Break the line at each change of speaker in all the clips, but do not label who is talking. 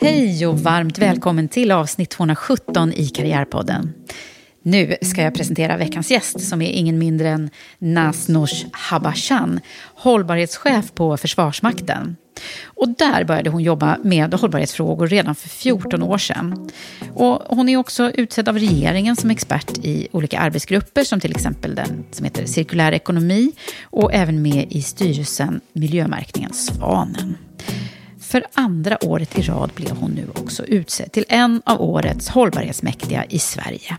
Hej och varmt välkommen till avsnitt 217 i Karriärpodden. Nu ska jag presentera veckans gäst som är ingen mindre än Nasnosh Habashan, hållbarhetschef på Försvarsmakten. Och där började hon jobba med hållbarhetsfrågor redan för 14 år sedan. Och hon är också utsedd av regeringen som expert i olika arbetsgrupper som till exempel den som heter cirkulär ekonomi och även med i styrelsen miljömärkningen Svanen. För andra året i rad blev hon nu också utsedd till en av årets hållbarhetsmäktiga i Sverige.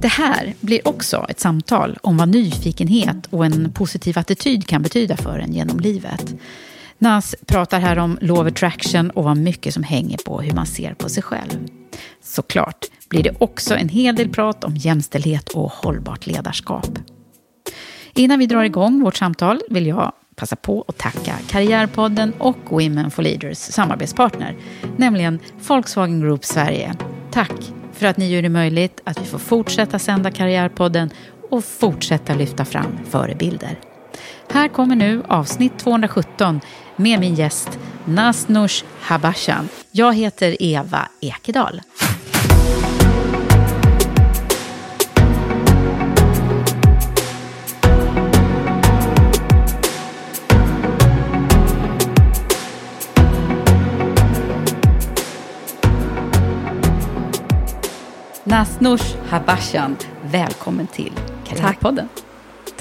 Det här blir också ett samtal om vad nyfikenhet och en positiv attityd kan betyda för en genom livet. Nas pratar här om law of attraction och vad mycket som hänger på hur man ser på sig själv. Såklart blir det också en hel del prat om jämställdhet och hållbart ledarskap. Innan vi drar igång vårt samtal vill jag passa på att tacka Karriärpodden och Women for Leaders samarbetspartner, nämligen Volkswagen Group Sverige. Tack för att ni gör det möjligt att vi får fortsätta sända Karriärpodden och fortsätta lyfta fram förebilder. Här kommer nu avsnitt 217 med min gäst Nasnush Habashan. Jag heter Eva Ekedal. Nasnush Habashan, välkommen till Karriärpodden.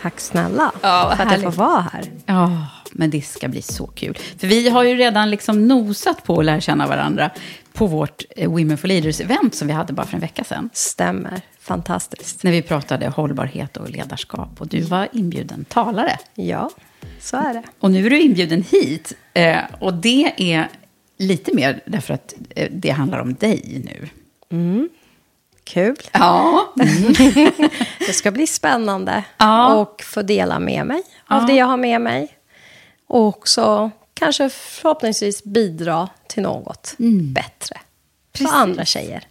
Tack snälla
Ja,
för att jag får
härligt.
vara här.
Ja, men det ska bli så kul. För vi har ju redan liksom nosat på att lära känna varandra på vårt eh, Women for Leaders-event som vi hade bara för en vecka sedan.
Stämmer. Fantastiskt.
När vi pratade hållbarhet och ledarskap. Och du var inbjuden talare.
Ja, så är det.
Och nu är du inbjuden hit. Eh, och det är lite mer därför att eh, det handlar om dig nu.
Kul.
Ja.
Det ska bli spännande.
Ja.
Och få dela med mig av
Ja.
det jag har med mig. Och också kanske förhoppningsvis bidra till något bättre.
Precis.
För andra tjejer.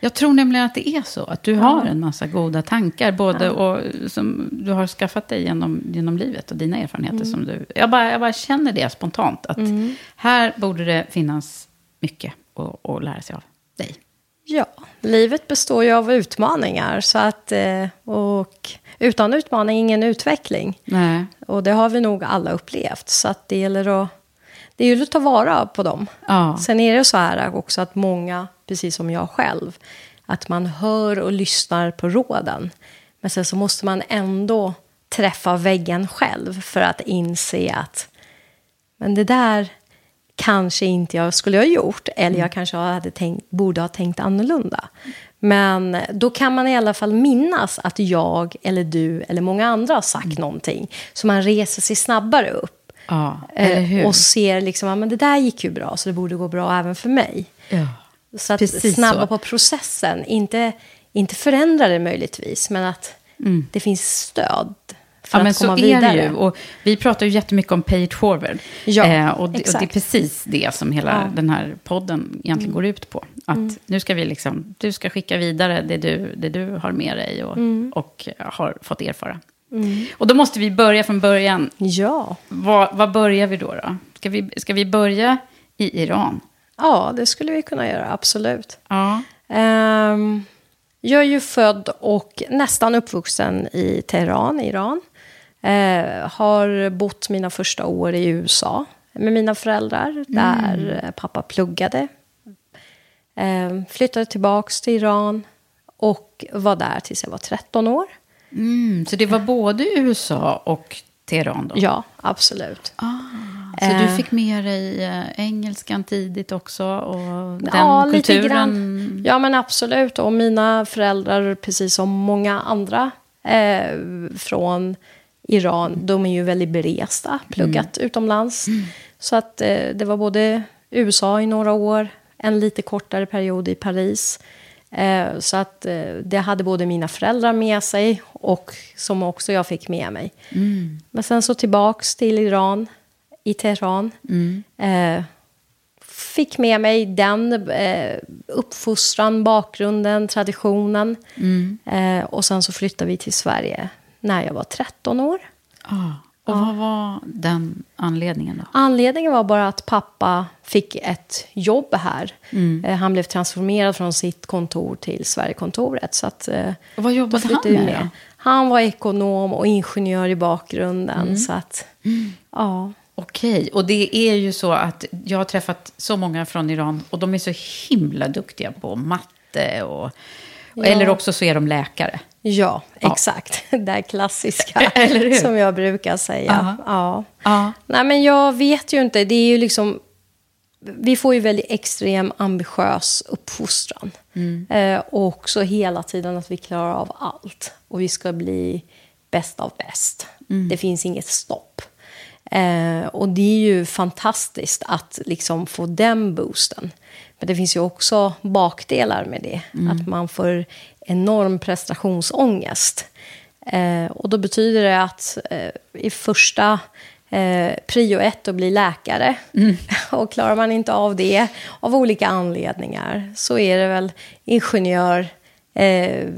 Jag tror nämligen att det är så. Att du har en massa goda tankar. Både och, som du har skaffat dig genom, genom livet och dina erfarenheter. Som du, jag, bara, jag bara känner det spontant. Att här borde det finnas mycket att, att lära sig av dig.
Ja, livet består ju av utmaningar. Så att, eh, och utan utmaning ingen utveckling.
Nej.
Och det har vi nog alla upplevt. Så att det gäller att, det gäller att ta vara på dem.
Ja.
Sen är det så här också att många, precis som jag själv, att man hör och lyssnar på råden. Men sen så måste man ändå träffa väggen själv för att inse att men det där kanske inte jag skulle ha gjort. Eller jag kanske hade tänkt, borde ha tänkt annorlunda. Men då kan man i alla fall minnas att jag eller du eller många andra har sagt någonting. Så man reser sig snabbare upp.
Ja,
Eh? Och ser liksom, men det där gick ju bra, så det borde gå bra även för mig.
ja.
Så att
Precis
snabba
så.
på processen, inte, inte förändra det möjligtvis, men att det finns stöd för
Mm. Ja, men
att
så
komma
är
vidare.
det ju. Och vi pratar ju jättemycket om pay it forward.
Ja,
eh, och, det, och det är precis det som hela
Ja. Mm.
den här podden egentligen går ut på. Att nu ska vi liksom, du ska skicka vidare det du, det du har med dig och,
Mm.
och har fått erfara. Och då måste vi börja från början.
Ja.
Var, var börjar vi då? då? Ska, vi, ska vi börja i Iran?
ja, det skulle vi kunna göra, absolut.
Ja.
Ehm, jag är ju född och nästan uppvuxen i Teheran, Iran. Eh, har bott mina första år i USA med mina föräldrar, där eh, pappa pluggade. Ehm, flyttade tillbaka till Iran och var där tills jag var 13 år.
Mm, så det var både USA och Teheran då?
Ja, absolut.
Så du fick med dig eh, engelskan tidigt också? Och den
ja, lite
kulturen?
grann. Ja, men absolut. Och mina föräldrar, precis som många andra eh, från Iran, de är ju väldigt beresta, pluggat utomlands. Så att eh, det var både USA i några år, en lite kortare period i Paris. Eh, så att eh, det hade både mina föräldrar med sig och som också jag fick med mig. Men sen så tillbaks till Iran, i Teheran. Eh, fick med mig den eh, uppfostran, bakgrunden, traditionen. Eh, och sen så flyttade vi till Sverige när jag var 13 år.
Ja. Och vad var den anledningen då?
Anledningen var bara att pappa fick ett jobb här. Eh, han blev transformerad från sitt kontor till Sverigekontoret. Så att, eh,
Och vad jobbade han med då?
Han var ekonom och ingenjör i bakgrunden. Så att, ja.
Okej, och det är ju så att jag har träffat så många från Iran och de är så himla duktiga på matte och... Eller också så är de läkare.
Ja,
Ja.
exakt. Det här klassiska
Eller hur?
som jag brukar säga. Ja.
Ja.
Nej, men jag vet ju inte. Det är ju liksom... Vi får ju väldigt extrem ambitiös uppfostran. Eh, och också hela tiden att vi klarar av allt. Och vi ska bli bäst av bäst. Det finns inget stopp. Eh, och det är ju fantastiskt att liksom få den boosten. Men det finns ju också bakdelar med det. Att man får enorm prestationsångest. Eh, och då betyder det att eh, i första eh, prio ett att bli läkare. och klarar man inte av det av olika anledningar så är det väl ingenjör, eh,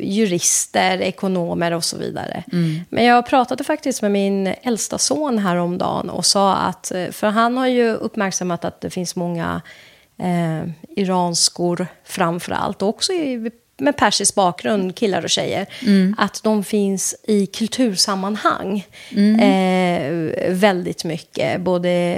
jurister, ekonomer och så vidare. Men jag pratade faktiskt med min äldsta son häromdagen och sa att, eh, för han har ju uppmärksammat att det finns många eh, iranskor framför allt, och också i, med persisk bakgrund, killar och tjejer, att de finns i kultursammanhang eh, väldigt mycket. Både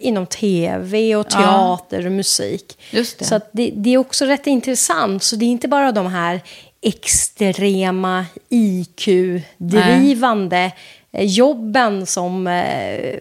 inom tv och teater och musik.
Det.
Så det, det är också rätt intressant. Så det är inte bara de här extrema IQ-drivande jobben som eh,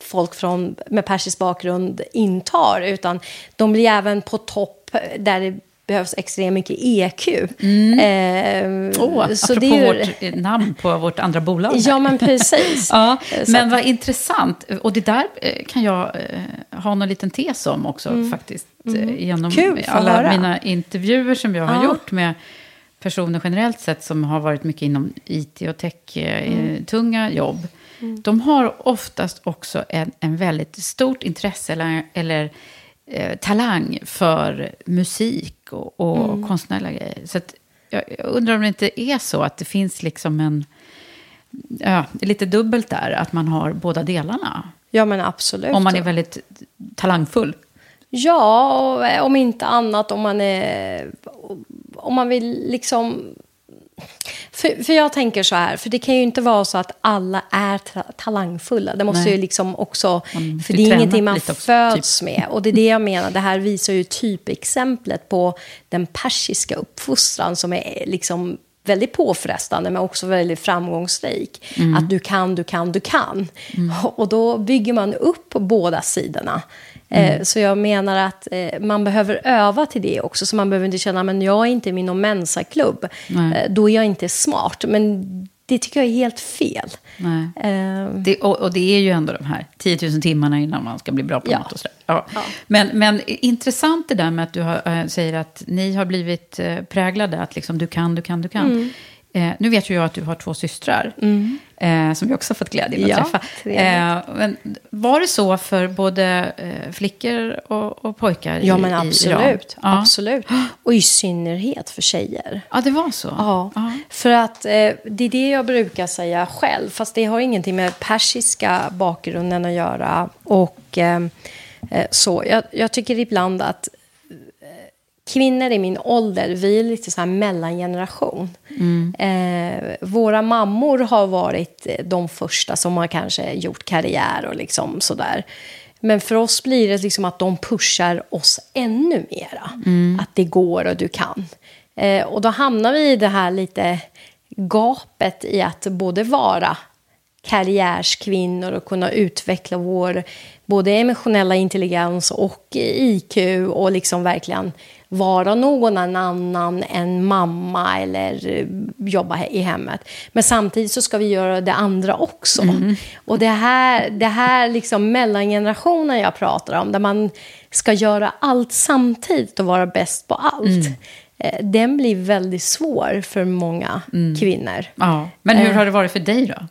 folk från, med persisk bakgrund intar, utan de blir även på topp där det behövs extremt mycket EQ. Eh,
Åh,
så
apropå
det är ju-
vårt eh, namn på vårt andra bolag.
Ja, men precis.
Ja, men vad intressant. Och det där eh, kan jag eh, ha någon liten tes om också faktiskt. eh, Genom
Mm. Kul,
alla
höra.
mina intervjuer som jag har
Ja.
gjort med personer generellt sett som har varit mycket inom IT och tech-tunga jobb. De har oftast också en, en väldigt stort intresse eller, eller eh, talang för musik och, och konstnärliga grejer. Så att jag, jag undrar om det inte är så att det finns liksom en... Ja, lite dubbelt där, att man har båda delarna.
Ja, men absolut.
Om man är väldigt talangfull.
Ja, och om inte annat om man är... Om man vill liksom... För, för jag tänker så här, för det kan ju inte vara så att alla är ta- talangfulla. Det måste
Nej.
ju liksom också...
Man
för det är ingenting man
också,
föds med. Och det är det jag menar, det här visar ju typexemplet på den persiska uppfostran som är liksom väldigt påfrestande men också väldigt framgångsrik. Att du kan, du kan, du kan. Och då bygger man upp båda sidorna. Eh, Så jag menar att eh, man behöver öva till det också. Så man behöver inte känna att jag är inte i min Mensa-klubb. Eh, Då är jag inte smart. Men det tycker jag är helt fel. Eh,
Det, och, och det är ju ändå de här 10 000 timmarna innan man ska bli bra på
Ja.
något. Och sådär. Ja. Men, men intressant det där med att du har, säger att ni har blivit präglade, att liksom du kan, du kan, du kan. Eh, nu vet ju jag att du har två systrar. Eh, som vi också har fått glädjen att
Ja,
träffa. Eh, men var det så för både eh, flickor och, och pojkar
Ja,
i,
men absolut.
Ja.
absolut. Och i synnerhet för tjejer.
Ja, det var så?
Ja, för att eh, det är det jag brukar säga själv. Fast det har ingenting med persiska bakgrunden att göra. Och eh, så. Jag, jag tycker ibland att kvinnor i min ålder, vi är lite så här mellangeneration. Eh, våra mammor har varit eh, de första som har kanske gjort karriär och liksom sådär. Men för oss blir det liksom att de pushar oss ännu mera. Att det går och du kan. Eh, och då hamnar vi i det här lite gapet i att både vara karriärskvinnor och kunna utveckla vår både emotionella intelligens och IQ och liksom verkligen vara någon annan än mamma eller eh, jobba i hemmet. Men samtidigt så ska vi göra det andra också. Och det här, det här liksom mellangenerationen jag pratar om, där man ska göra allt samtidigt och vara bäst på allt. eh, Den blir väldigt svår för många kvinnor.
Ja. Men hur har det varit för dig då?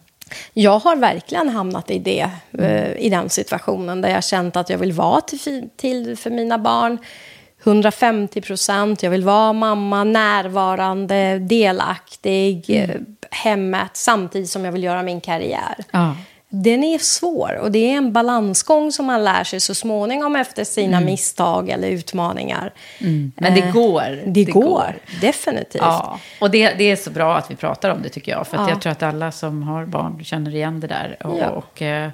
Jag har verkligen hamnat i, det, eh, i den situationen där jag känt att jag vill vara till, till för mina barn 150 procent. Jag vill vara mamma, närvarande, delaktig, eh, hemmet samtidigt som jag vill göra min karriär.
Ja.
Den är svår och det är en balansgång som man lär sig så småningom efter sina misstag eller utmaningar.
Men det
Eh,
går.
Det, går, definitivt.
Ja, och det, det är så bra att vi pratar om det tycker jag. För
Ja.
jag tror att alla som har barn känner igen det där. Och, och, eh,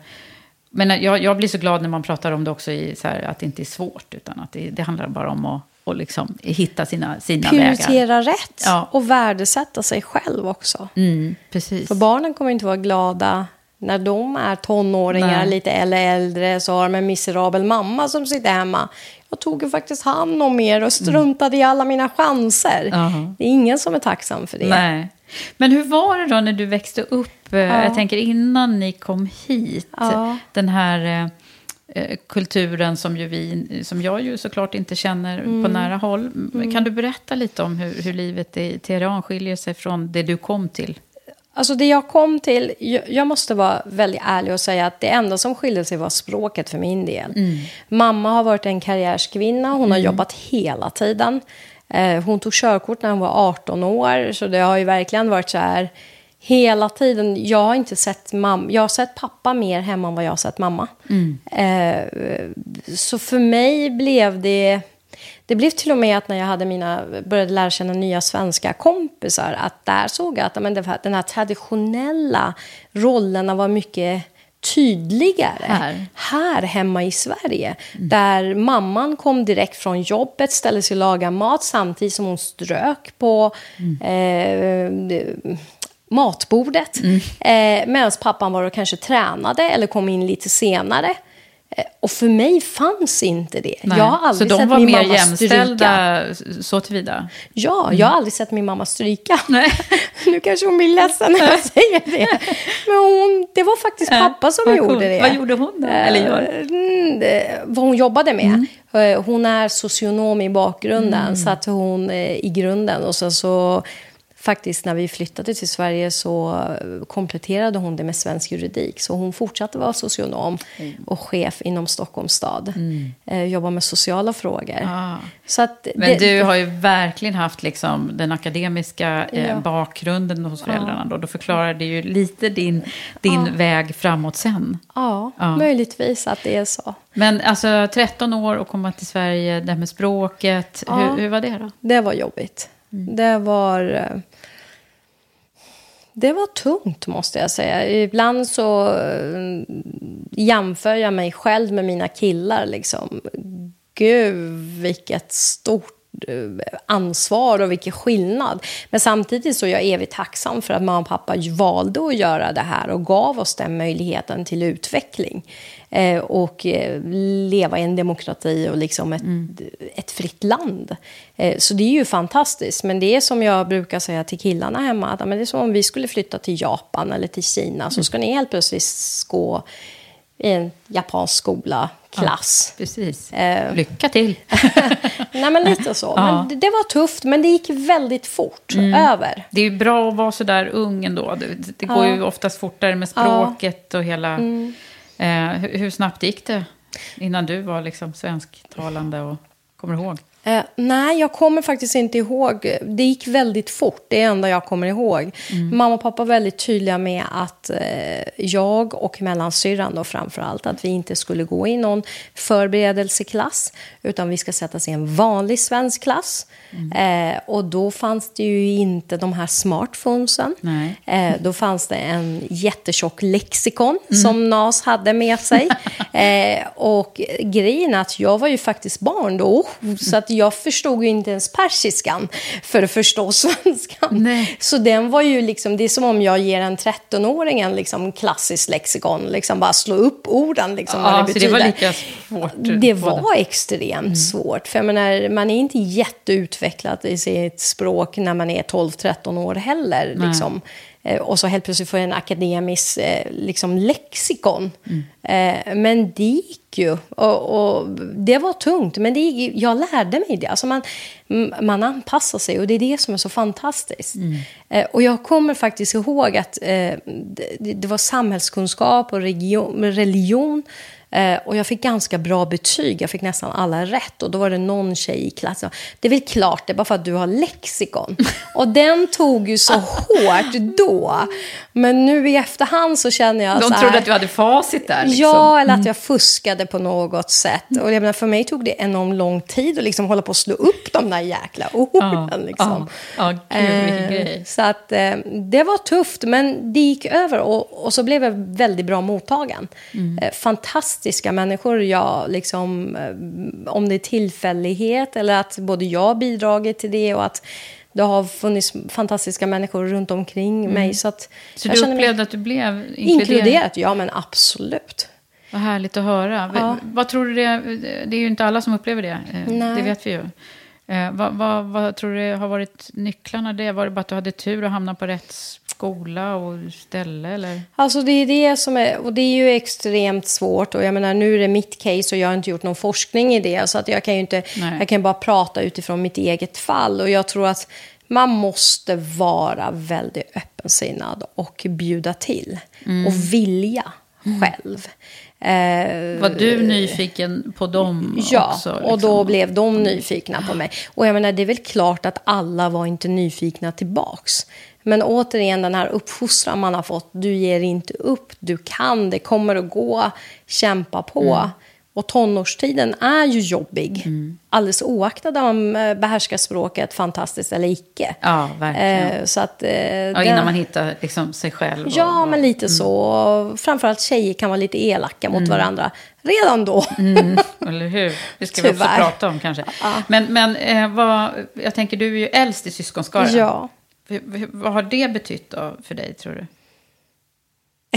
men jag, jag blir så glad när man pratar om det också i så här, att det inte är svårt. Utan att det, det handlar bara om att och liksom hitta sina, sina vägar.
Prioritera rätt
Ja.
och värdesätta sig själv också.
Mm, precis.
För barnen kommer inte vara glada när de är tonåringar,
Nej.
lite eller äldre, så har de en miserabel mamma som sitter hemma. Jag tog ju faktiskt hand om er och struntade i alla mina chanser.
Mm. Jaha.
Det är ingen som är tacksam för det.
Nej. Men hur var det då när du växte upp? eh, Jag tänker innan ni kom hit.
Ja.
Den här eh, eh, kulturen som, ju vi, som jag ju såklart inte känner
Mm.
på nära håll. Kan du berätta lite om hur, hur livet i Teheran skiljer sig från det du kom till?
Alltså det jag kom till, jag, måste vara väldigt ärlig och säga att det enda som skilde sig var språket för min del. Mamma har varit en karriärskvinna, hon har jobbat hela tiden. Eh, hon tog körkort när hon var 18 år, så det har ju verkligen varit så här hela tiden. Jag har inte sett mamma, jag har sett pappa mer hemma än vad jag har sett mamma. Eh, så för mig blev det... Det blev till och med att när jag hade mina, började lära känna nya svenska kompisar, att där såg jag att men den här traditionella rollerna var mycket tydligare
Här.
här hemma i Sverige. Där mamman kom direkt från jobbet, ställde sig och lagade mat samtidigt som hon strök på eh, matbordet. Eh, Medan pappan var och kanske tränade eller kom in lite senare. Eh, och för mig fanns inte det.
Nej.
Jag har aldrig
så de
sett
var
min
mer
mamma stryka.
jämställda så tillvida?
Ja, jag har aldrig sett min mamma stryka.
Nej.
nu kanske hon blir ledsen när jag säger det. Men hon, det var faktiskt pappa som gjorde det.
Vad gjorde hon då? Eller gör?
Eh, mm, vad hon jobbade med. Eh, Hon är socionom i bakgrunden, så att hon eh, i grunden. Och sen så faktiskt när vi flyttade till Sverige så kompletterade hon det med svensk juridik. Så hon fortsatte vara socionom och chef inom Stockholms stad. Eh, Jobbar med sociala frågor.
Ah.
Så att
Men
det-
du har ju verkligen haft liksom den akademiska eh,
Ja.
bakgrunden hos föräldrarna. Då. då förklarar det ju lite din, din väg framåt sen.
Ja,
Ja.
möjligtvis att det är så.
Men alltså 13 år och komma till Sverige, det här med språket.
Ja.
Hur, hur var det då?
Det var jobbigt. Mm. Det var... Eh, det var tungt, måste jag säga. Ibland så eh, jämför jag mig själv med mina killar. Liksom. Gud, vilket stort ansvar och vilken skillnad. Men samtidigt så är jag evigt tacksam för att mamma och pappa valde att göra det här och gav oss den möjligheten till utveckling. Eh, och eh, leva i en demokrati och liksom ett, ett fritt land. Eh, så det är ju fantastiskt. Men det är som jag brukar säga till killarna hemma, att men det är som om vi skulle flytta till Japan eller till Kina, så ska ni helt plötsligt gå i en japansk skola, klass.
Precis.
Eh.
Lycka till.
Nej, men lite så.
Ja.
Men det, var tufft, men det gick väldigt fort
Mm.
över.
Det är bra att vara så där ung ändå. Det, det går
Ja.
ju oftast fortare med språket och hela...
Mm.
Eh, hur, hur snabbt gick det innan du var liksom svensktalande och kommer ihåg?
Eh, nej, jag kommer faktiskt inte ihåg. Det gick väldigt fort, det är det enda jag kommer ihåg. Mamma och pappa var väldigt tydliga med att eh, jag och mellansyrran då framför allt, att vi inte skulle gå i någon förberedelseklass, utan vi ska sättas i en vanlig svensk klass. Eh, och då fanns det ju inte de här smartphonesen. Eh, då fanns det en jättetjock lexikon som NAS hade med sig. eh, och grejen är att jag var ju faktiskt barn då, så att jag förstod ju inte ens persiskan för att förstå svenskan.
Nej.
Så den var ju liksom, det är som om jag ger en 13-åring en liksom klassisk lexikon, liksom bara slå upp orden liksom vad
Ja,
det
så det var
betyder.
lika svårt?
Det
båda.
var extremt svårt. För jag menar, man är inte jätteutvecklad i sitt språk när man är 12-13 år heller. Liksom. Eh, Och så helt plötsligt får jag en akademisk eh, liksom, lexikon. Eh, Men det gick ju. Och, och det var tungt, men det gick, jag lärde mig det. Alltså man, man anpassar sig och det är det som är så fantastiskt. Eh, Och jag kommer faktiskt ihåg att det, det var samhällskunskap och region, religion Eh, och jag fick ganska bra betyg. Jag fick nästan alla rätt. Och då var det någon tjej i klassen. Det är väl klart, det är bara för att du har lexikon. och den tog ju så hårt då. Men nu i efterhand så känner jag
De
så här,
trodde att du hade facit där. Liksom.
Ja, eller att jag fuskade på något sätt. Och jag menar, för mig tog det enormt lång tid att liksom hålla på att slå upp de där jäkla orden.
Ja,
liksom.
ja. Ja, gud,
Eh. Så att, eh, det var tufft, men det gick över. Och, och så blev jag väldigt bra mottagen.
Mm.
Eh, fantastiska människor. Jag, liksom, eh, om det är tillfällighet eller att både jag bidragit till det och att det har funnits fantastiska människor runt omkring mig. Så, att
Mm. Så
jag
du upplevde att du blev inkluderad?
inkluderat? Ja, men absolut.
Vad härligt att höra.
Ja.
Vad tror du det, det är ju inte alla som upplever det, eh,
Nej.
det vet vi ju. Eh, vad, vad, vad tror du har varit nycklarna det? Var det bara att du hade tur och hamnade på rätt skola och ställe? Eller?
Alltså det är det som är, och det är ju extremt svårt. Och jag menar, nu är det mitt case och jag har inte gjort någon forskning i det. Så att jag kan ju inte,
Nej.
jag kan bara prata utifrån mitt eget fall. Och jag tror att man måste vara väldigt öppensinnad och bjuda till.
Mm.
Och vilja själv. Eh,
Var du nyfiken på dem
Ja,
också?
och då
liksom?
blev de nyfikna på mig. Och jag menar, det är väl klart att alla var inte nyfikna tillbaks. Men återigen, den här uppfostran man har fått. Du ger inte upp, du kan, det kommer att gå, kämpa på.
Mm.
Och tonårstiden är ju jobbig.
Mm.
Alldeles oaktat om eh, behärskar språket fantastiskt eller icke.
Ja, verkligen.
Eh, så att, eh,
ja, innan man hittar liksom, sig själv.
Ja,
och,
men lite så. Framförallt tjejer kan vara lite elaka mot varandra. Redan då.
Eller hur? Det ska vi också
Tyvärr.
prata om kanske. Men, men eh, vad, jag tänker, du är ju äldst i syskonskaran.
Ja.
Vad har det betytt då för dig, tror du?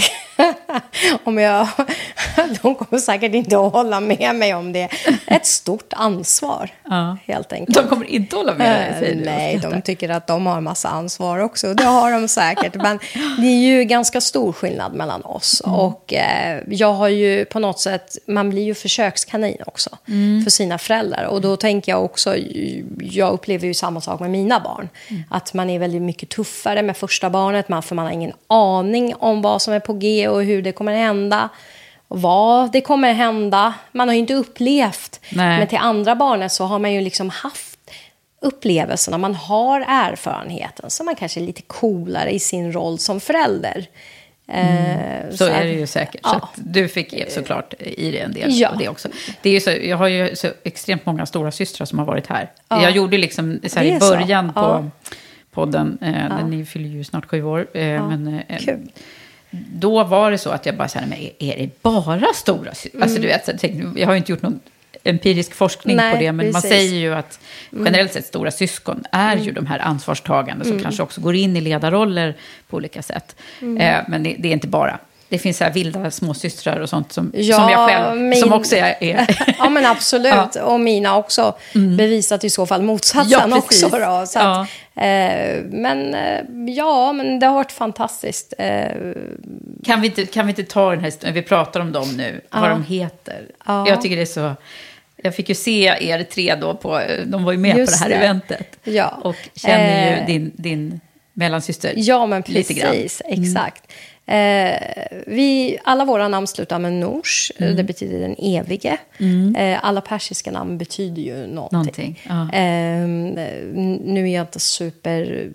om jag, de kommer säkert inte att hålla med mig om det. Ett stort ansvar,
Ja.
helt enkelt.
De kommer inte hålla med dig, och
Nej, de tycker att de har en massa ansvar också. Det har de säkert. Men det är ju ganska stor skillnad mellan oss.
Mm.
Och eh, jag har ju på något sätt, man blir ju försökskanin också
Mm.
för sina föräldrar. Och då tänker jag också, jag upplever ju samma sak med mina barn.
Mm.
Att man är väldigt mycket tuffare med första barnet, man, för man har ingen aning om vad som är på G och hur det kommer hända. Och vad det kommer hända. Man har ju inte upplevt.
Nej.
Men till andra barnet så har man ju liksom haft upplevelserna, man har erfarenheten. Så man kanske är lite coolare i sin roll som förälder. Eh,
Så
att-
är det ju säkert. Så
Ja.
att du fick såklart i dig en del
Ja.
av det också. Det är så, jag har ju så extremt många stora systrar som har varit här.
Ja.
Jag gjorde liksom så här i
så.
början på podden, eh, ni fyller ju snart sju år. Eh, men, eh. Då var det så att jag bara sa, men är, det bara stora syskon? Alltså du vet, så jag, har ju inte gjort någon empirisk forskning
Nej,
på det, men man
precis. Mm.
säger ju att generellt sett stora syskon är ju de här ansvarstagande som kanske också går in i ledarroller på olika sätt.
Mm.
Eh, men det, det är inte bara. Det finns så här vilda småsystrar och sånt som,
Ja,
som jag själv,
min-
som också är... är
Ja, men absolut. Och mina också bevisat i så fall motsatsen
Ja,
också. Då. Så att, eh, men eh, ja, men det har varit fantastiskt. Eh,
kan vi, inte, kan vi inte ta den här historien, vi pratar om dem nu, vad de heter.
Ja.
Jag tycker det är så... Jag fick ju se er tre då, på, de var ju med
Just
på det här
det.
eventet.
Ja.
Och känner ju
Eh,
din, din mellansyster
Ja, men precis. Exakt. Eh, vi, alla våra namn slutar med nors.
Mm.
Det betyder den evige. Eh, alla persiska namn betyder ju någonting.
Någonting, ja.
Eh, nu är jag inte super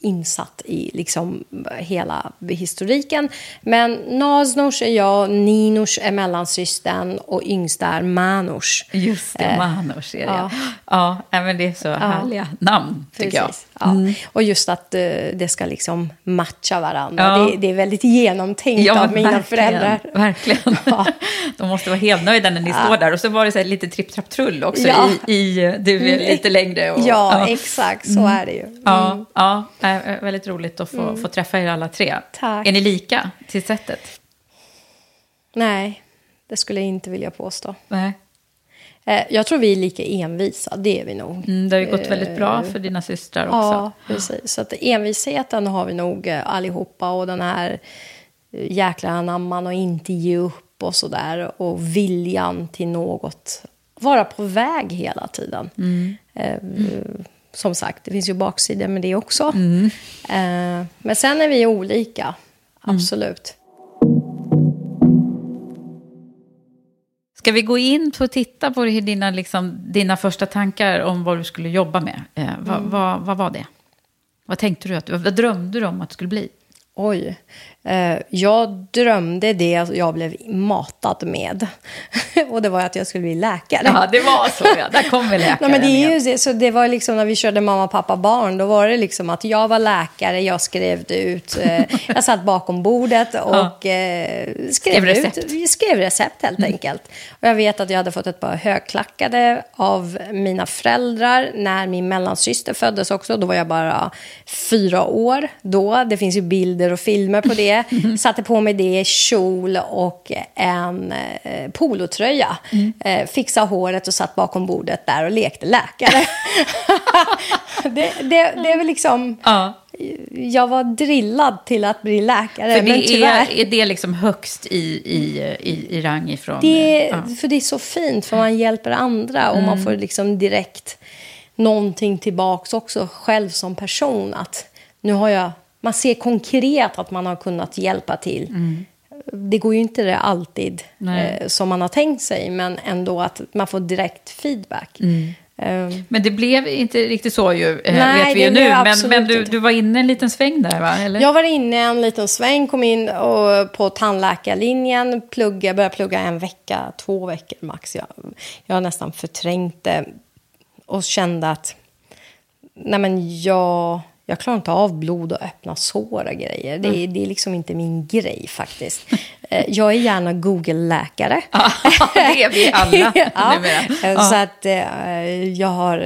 insatt i liksom hela historiken. Men Naznors är jag, Ninors är mellansystern och yngst är Manors.
Just det,
Eh,
Manors är det.
ja.
Ja, ja men det är så härliga namn, tycker jag.
Ja. Och just att eh, det ska liksom matcha varandra.
Ja.
Det, det är väldigt genomtänkt av mina
verkligen,
föräldrar.
Verkligen.
Ja.
De måste vara helt nöjda när ni står där. Och så var det så lite tripp, trapp, trull också
Ja.
i, i du är lite längre. Och,
Ja, exakt. Så är det ju.
Ja, ja, äh, väldigt roligt att få, få träffa er alla tre.
Tack.
Är ni lika till sättet?
Nej, det skulle jag inte vilja påstå.
Nej.
Eh, Jag tror vi är lika envisa, det är vi nog.
Mm, det har ju gått väldigt bra för dina systrar också.
Ja, precis. Så att envisheten har vi nog eh, allihopa och den här eh, jäkla anamman och inte ge upp och sådär. Och viljan till något. Vara på väg hela tiden. Eh, Som sagt, det finns ju baksidor med det också. Eh, Men sen är vi olika, absolut.
Ska vi gå in och titta på dina, liksom, dina första tankar om vad du skulle jobba med? Eh, vad, vad, vad var det? Vad tänkte du? Att, vad drömde du om att det skulle bli?
Oj. Eh, jag drömde det jag blev matad med. och det var att jag skulle bli läkare.
Ja, det var så. Ja. Där kom vi läkaren
Nej, men det är ju det. Så det var liksom när vi körde mamma, pappa, barn. Då var det liksom att jag var läkare, jag skrev ut. Eh, jag satt bakom bordet och eh, skrev,
Skrev recept.
ut. Skrev recept helt enkelt. Och jag vet att jag hade fått ett par högklackade av mina föräldrar när min mellansyster föddes också. Då var jag bara fyra år då. Det finns ju bilder och filmer på det. Satte på mig det, kjol och en eh, polotröja. Eh, fixade håret och satt bakom bordet där och lekte läkare. det, det, det är väl liksom...
Ja.
Jag var drillad till att bli läkare,
För
men
det
tyvärr...
är, är det liksom högst i, i, i, i rang ifrån...
Det,
ja.
För det är så fint, för man hjälper andra och man får liksom direkt någonting tillbaks också själv som person. Att nu har jag, man ser konkret att man har kunnat hjälpa till. Det går ju inte det alltid eh, som man har tänkt sig, men ändå att man får direkt feedback. Eh,
Men det blev inte riktigt så ju, eh,
Nej,
vet vi ju nu. Men, men du, du var inne en liten sväng där, va? Eller?
Jag var inne en liten sväng, kom in och, på tandläkarlinjen, plugga, började plugga en vecka, två veckor max. Jag, jag nästan förträngt det och kände att nej men jag, jag klarar inte av blod och öppna sår och grejer. Det, är- det är liksom inte min grej faktiskt. Eh, Jag är gärna Google-läkare.
det är vi alla
ja. Eh, Så att eh, jag har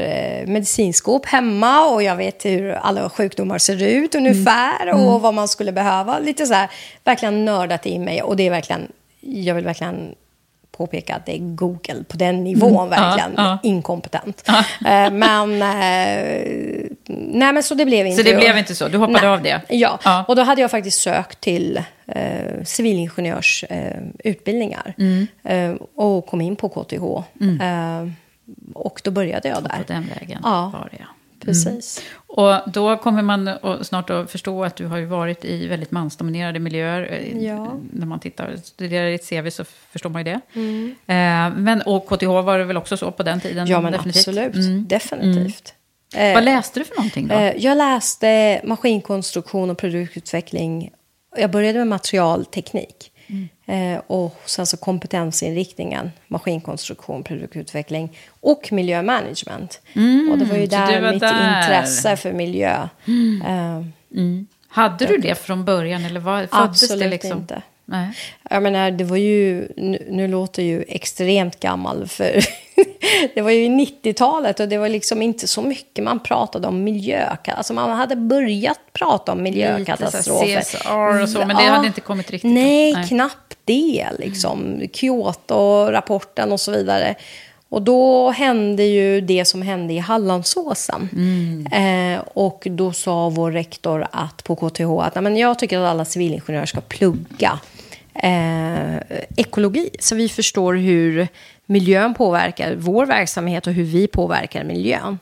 medicinskåp hemma och jag vet hur alla sjukdomar ser ut ungefär och vad man skulle behöva. Lite så här, verkligen nördat i mig och det är verkligen, jag vill verkligen påpeka att det är Google på den nivån, verkligen
ja.
inkompetent. Eh, Men, eh, nej men så det blev inte.
Så det blev inte så? Du hoppade av det?
Ja.
Ja.
och då hade jag faktiskt sökt till eh, civilingenjörsutbildningar. Eh.
Mm.
eh, och kom in på KTH. Eh, och då började jag där.
På den vägen
Ja.
var det, ja.
Precis.
Och då kommer man snart att förstå att du har ju varit i väldigt mansdominerade miljöer. Eh,
Ja.
När man tittar, studerar ditt CV så förstår man ju det.
Mm.
Eh, men, och KTH var det väl också så på den tiden?
Ja, men
definitivt.
absolut.
Mm.
Definitivt. Eh,
Vad läste du för någonting då?
Eh, Jag läste maskinkonstruktion och produktutveckling. Jag började med materialteknik. Eh, och sen så kompetensinriktningen, maskinkonstruktion, produktutveckling och miljömanagement. och det var ju där
var
mitt
där.
intresse för miljö. Eh,
Hade du det från början eller föddes
Absolut
det liksom?
inte.
Nej.
Jag menar, det var ju, nu, nu låter jag ju extremt gammal, för det var ju 90-talet och det var liksom inte så mycket man pratade om miljö. Alltså man hade börjat prata om miljökatastrofer.
Lite CSR och så, men det hade inte kommit riktigt.
Nej,
Nej.
knappt det. Liksom. Kyoto-rapporten och så vidare. Och då hände ju det som hände i Hallandsåsen. Eh, och då sa vår rektor att på KTH att "Nej, men jag tycker att alla civilingenjörer ska plugga eh, ekologi. Så vi förstår hur miljön påverkar vår verksamhet och hur vi påverkar miljön.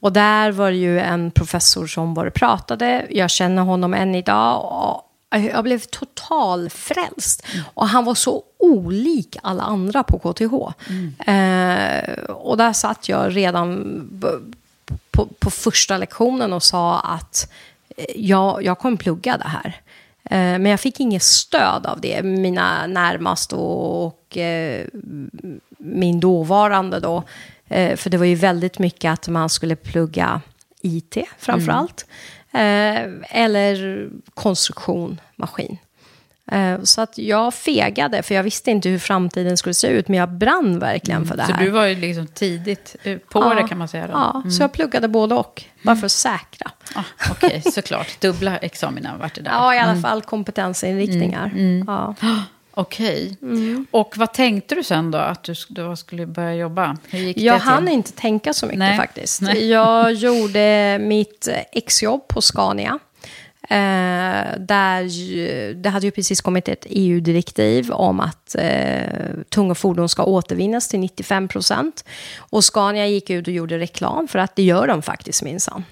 Och där var det ju en professor som var och pratade. Jag känner honom än idag. Och jag blev total frälst. Och han var så olik alla andra på KTH. Eh, och där satt jag redan på, på första lektionen och sa att eh, jag, jag kommer plugga det här. Eh, Men jag fick inget stöd av det. Mina närmast och, och eh, min dåvarande då. Eh, För det var ju väldigt mycket att man skulle plugga IT framför allt. Eh, Eller konstruktion, maskin. Eh, Så att jag fegade, för jag visste inte hur framtiden skulle se ut. Men jag brann verkligen för det
Så
här.
du var ju liksom tidigt på
Ja.
det kan man säga. Då.
Ja, så jag pluggade både och. Bara för att säkra.
Ah, Okej, såklart. Dubbla examina vart det där.
Ja, i alla fall kompetensinriktningar. Ja.
Okej.
Mm.
Och vad tänkte du sen då? Att du, du skulle börja jobba? Hur gick
Jag
det till?
hann inte tänka så mycket
Nej.
faktiskt.
Nej.
Jag gjorde mitt exjobb på Scania. Eh, där ju, det hade ju precis kommit ett EU-direktiv om att eh, tunga fordon ska återvinnas till 95 procent. Och Scania gick ut och gjorde reklam för att det gör de faktiskt minsann.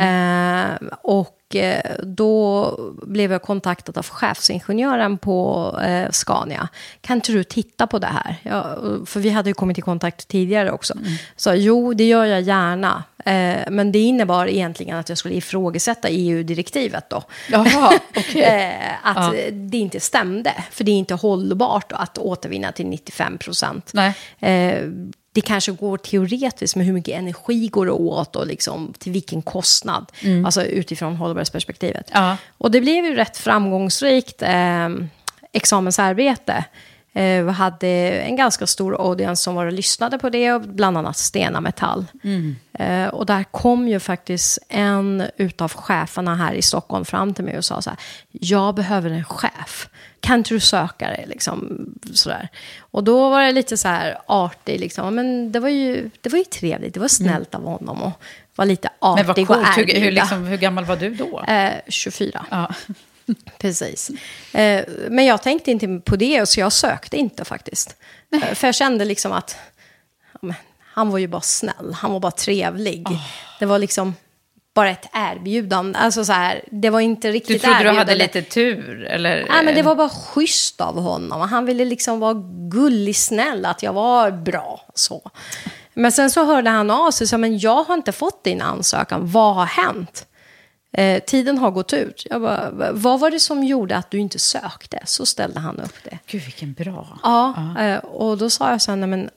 Eh, och eh, då blev jag kontaktad av chefsingenjören på eh, Scania. Kan inte du titta på det här? Ja, för vi hade ju kommit i kontakt tidigare också. Så jo, det gör jag gärna. Eh, men det innebar egentligen att jag skulle ifrågasätta EU-direktivet då.
Jaha, okej.
eh, att det inte stämde. För det är inte hållbart att återvinna till 95 procent. Det kanske går teoretiskt, men hur mycket energi går det åt och liksom, till vilken kostnad? Alltså utifrån hållbarhetsperspektivet.
Ja.
Och det blev ju rätt framgångsrikt eh, examensarbete. Eh, vi hade en ganska stor audience som var och lyssnade på det, och bland annat Stena Metall. Eh, och där kom ju faktiskt en utav cheferna här i Stockholm fram till mig och sa så här, jag behöver en chef. Kan inte du söka det? Liksom, sådär. Och då var det lite så här artig, liksom. men det var, ju, det var ju trevligt, det var snällt av honom att vara lite
Men vad
artig och
coolt. Hur, hur, liksom, hur gammal var du då?
Eh, 24.
Ja.
Precis. Eh, men jag tänkte inte på det, så jag sökte inte faktiskt. Eh, för jag kände liksom att ja, han var ju bara snäll, han var bara trevlig. Det var liksom bara ett erbjudande. Alltså så här, det var inte
Du
riktigt
trodde du
erbjudande.
hade lite tur? Eller?
Nej, men det var bara schysst av honom. Han ville liksom vara gullig, snäll, att jag var bra. Så. Men sen så hörde han av sig sa, men jag har inte fått din ansökan. Vad har hänt? Eh, tiden har gått ut. Jag bara, vad var det som gjorde att du inte sökte? Så ställde han upp det.
Gud, vilken bra.
Ja, eh, och då sa jag så här, nej men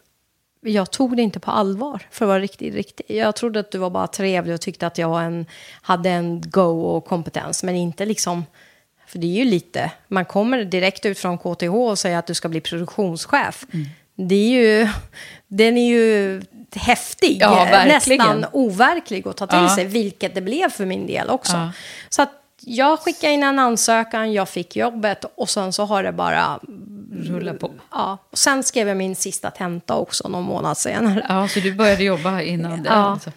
jag tog det inte på allvar för att vara riktigt, riktigt. Jag trodde att du var bara trevlig och tyckte att jag en, hade en go och kompetens, men inte liksom... För det är ju lite, man kommer direkt ut från KTH och säger att du ska bli produktionschef. Det är ju, den är ju häftig,
Ja,
nästan overklig att ta till
Ja.
sig, vilket det blev för min del också.
Ja.
Så att jag skickade in en ansökan, jag fick jobbet och sen så har det bara
Rulla på.
Ja, och sen skrev jag min sista tenta också någon månad senare.
Ja, så du började jobba innan det? Alltså.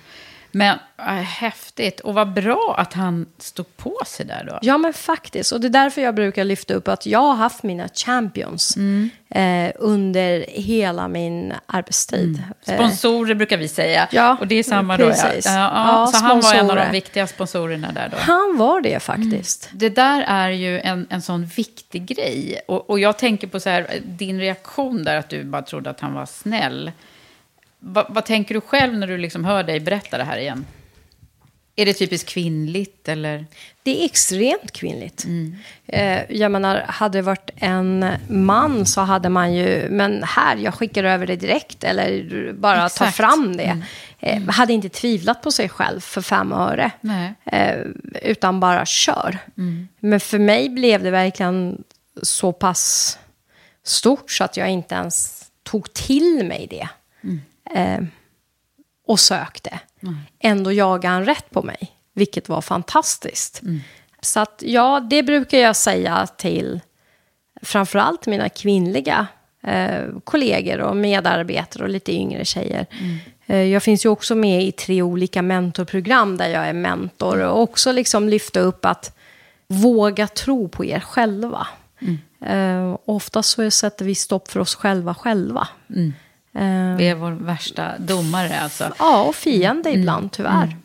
Men äh, häftigt. Och vad bra att han stod på sig där då.
Ja, men faktiskt. Och det är därför jag brukar lyfta upp att jag har haft mina champions
Mm.
eh, under hela min arbetstid. Eh,
Sponsorer brukar vi säga.
Ja,
och det är samma då. Ja.
precis.
Ja, ja, så han var en av de
sponsorer.
viktiga sponsorerna där då.
han var det faktiskt.
Det där är ju en, en sån viktig grej. Och, och jag tänker på så här, din reaktion där, att du bara trodde att han var snäll. Va, vad tänker du själv när du liksom hör dig berätta det här igen? Är det typiskt kvinnligt eller?
Det är extremt kvinnligt. Eh, jag menar, hade det varit en man så hade man ju, men här, jag skickar över det direkt eller bara ta
Exakt.
fram det. Eh, hade inte tvivlat på sig själv för fem öre. Eh, utan bara kör. Men för mig blev det verkligen så pass stort så att jag inte ens tog till mig det. Eh, och sökte. Ändå jagade han rätt på mig, vilket var fantastiskt. Så att ja, det brukar jag säga till framförallt mina kvinnliga eh, kollegor och medarbetare och lite yngre tjejer. Eh, jag finns ju också med i tre olika mentorprogram där jag är mentor och också liksom lyfta upp att våga tro på er själva. Eh, oftast så sätter vi stopp för oss själva själva. Eh,
Vi är vår värsta domare alltså.
ja, och fiende ibland tyvärr.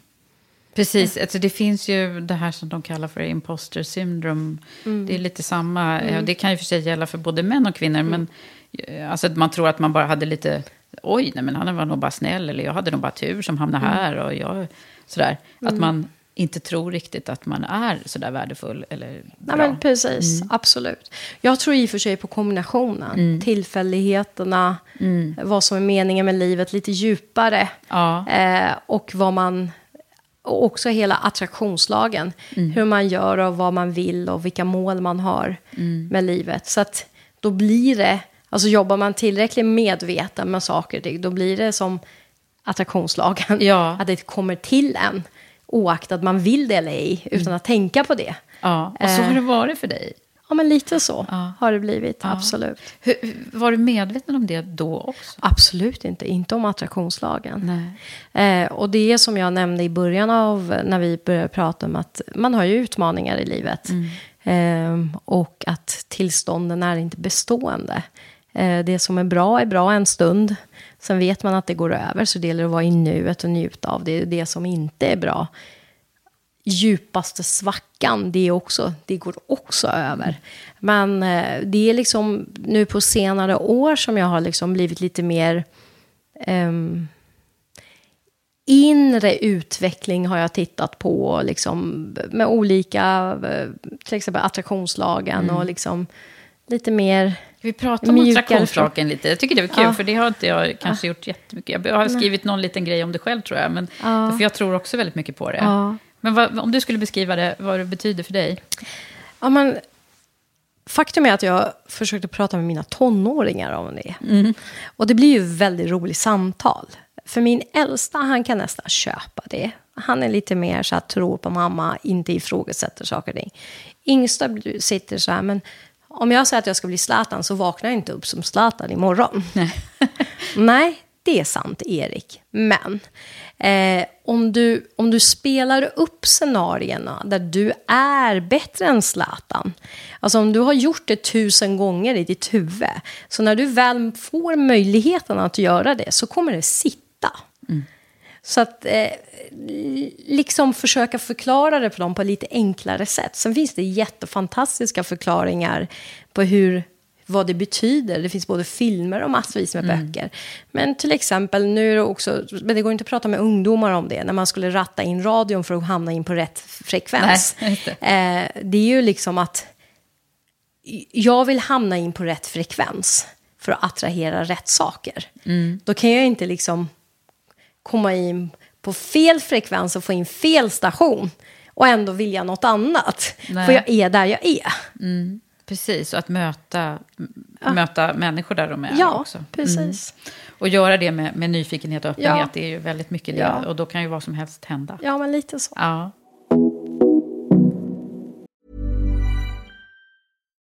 Precis, alltså det finns ju det här som de kallar för imposter syndrome. Det är lite samma, ja, det kan ju för sig gälla för både män och kvinnor. Men eh, alltså, man tror att man bara hade lite, oj, nej men han var nog bara snäll. Eller jag hade nog bara tur som hamnade här. Och jag, sådär. Att man inte tror riktigt att man är sådär värdefull eller bra.
Nej, men precis, absolut. Jag tror i och för sig på kombinationen. Tillfälligheterna, vad som är meningen med livet lite djupare.
Ja.
Eh, och vad man... Och också hela attraktionslagen. Hur man gör och vad man vill och vilka mål man har med livet. Så att då blir det... Alltså jobbar man tillräckligt medveten med saker då blir det som attraktionslagen.
Ja.
Att det kommer till en, oaktat man vill det eller ej, utan att tänka på det.
Ja, och så har det varit för dig.
Ja, men lite så
Ja.
har det blivit, absolut.
Hur, var du medveten om det då också?
Absolut inte, inte om attraktionslagen.
Nej.
Eh, och det är som jag nämnde i början av när vi började prata om att man har ju utmaningar i livet. Eh, och att tillstånden är inte bestående. Eh, det som är bra är bra en stund. Sen vet man att det går över, så det gäller att vara i nuet och njuta av det. Det som inte är bra djupaste svackan, det, är också, det går också över. Men eh, det är liksom nu på senare år som jag har liksom blivit lite mer... ehm, inre utveckling har jag tittat på liksom, med olika, eh, till exempel attraktionslagen och liksom lite mer...
Vi pratar om
Mjukare
attraktionslagen lite. Jag tycker det var kul,
Ja.
för det har inte jag kanske gjort jättemycket. Jag har skrivit någon liten grej om det själv, tror jag. Men, För jag tror också väldigt mycket på det.
Ja.
Men vad, om du skulle beskriva det, vad det betyder för dig?
Ja, men, faktum är att jag försökte prata med mina tonåringar om det. Och det blir ju väldigt roligt samtal. För min äldsta, han kan nästan köpa det. Han är lite mer så att tror på mamma, inte ifrågasätter saker och ting. Yngsta sitter så här, men om jag säger att jag ska bli Zlatan så vaknar jag inte upp som Zlatan imorgon.
Nej.
Nej, det är sant, Erik. Men eh, om, du, om du spelar upp scenarierna där du är bättre än Zlatan. Alltså om du har gjort det tusen gånger i ditt huvud. Så när du väl får möjligheten att göra det så kommer det sitta. Så att eh, liksom försöka förklara det för dem på lite enklare sätt. Sen finns det jättefantastiska förklaringar på hur, vad det betyder. Det finns både filmer och massvis med böcker. Men till exempel, nu är det också, men det går inte att prata med ungdomar om det, när man skulle ratta in radion för att hamna in på rätt frekvens.
Nej.
Eh, det är ju liksom att jag vill hamna in på rätt frekvens för att attrahera rätt saker. Då kan jag inte liksom komma in på fel frekvens och få in fel station och ändå vilja något annat.
Nej.
För jag är där jag är.
Precis, och att möta, möta människor där de är
Ja,
också.
precis.
Och göra det med, med nyfikenhet och öppenhet,
Ja.
det är ju väldigt mycket det.
Ja.
Och då kan ju vad som helst hända.
Ja, men lite så.
Ja.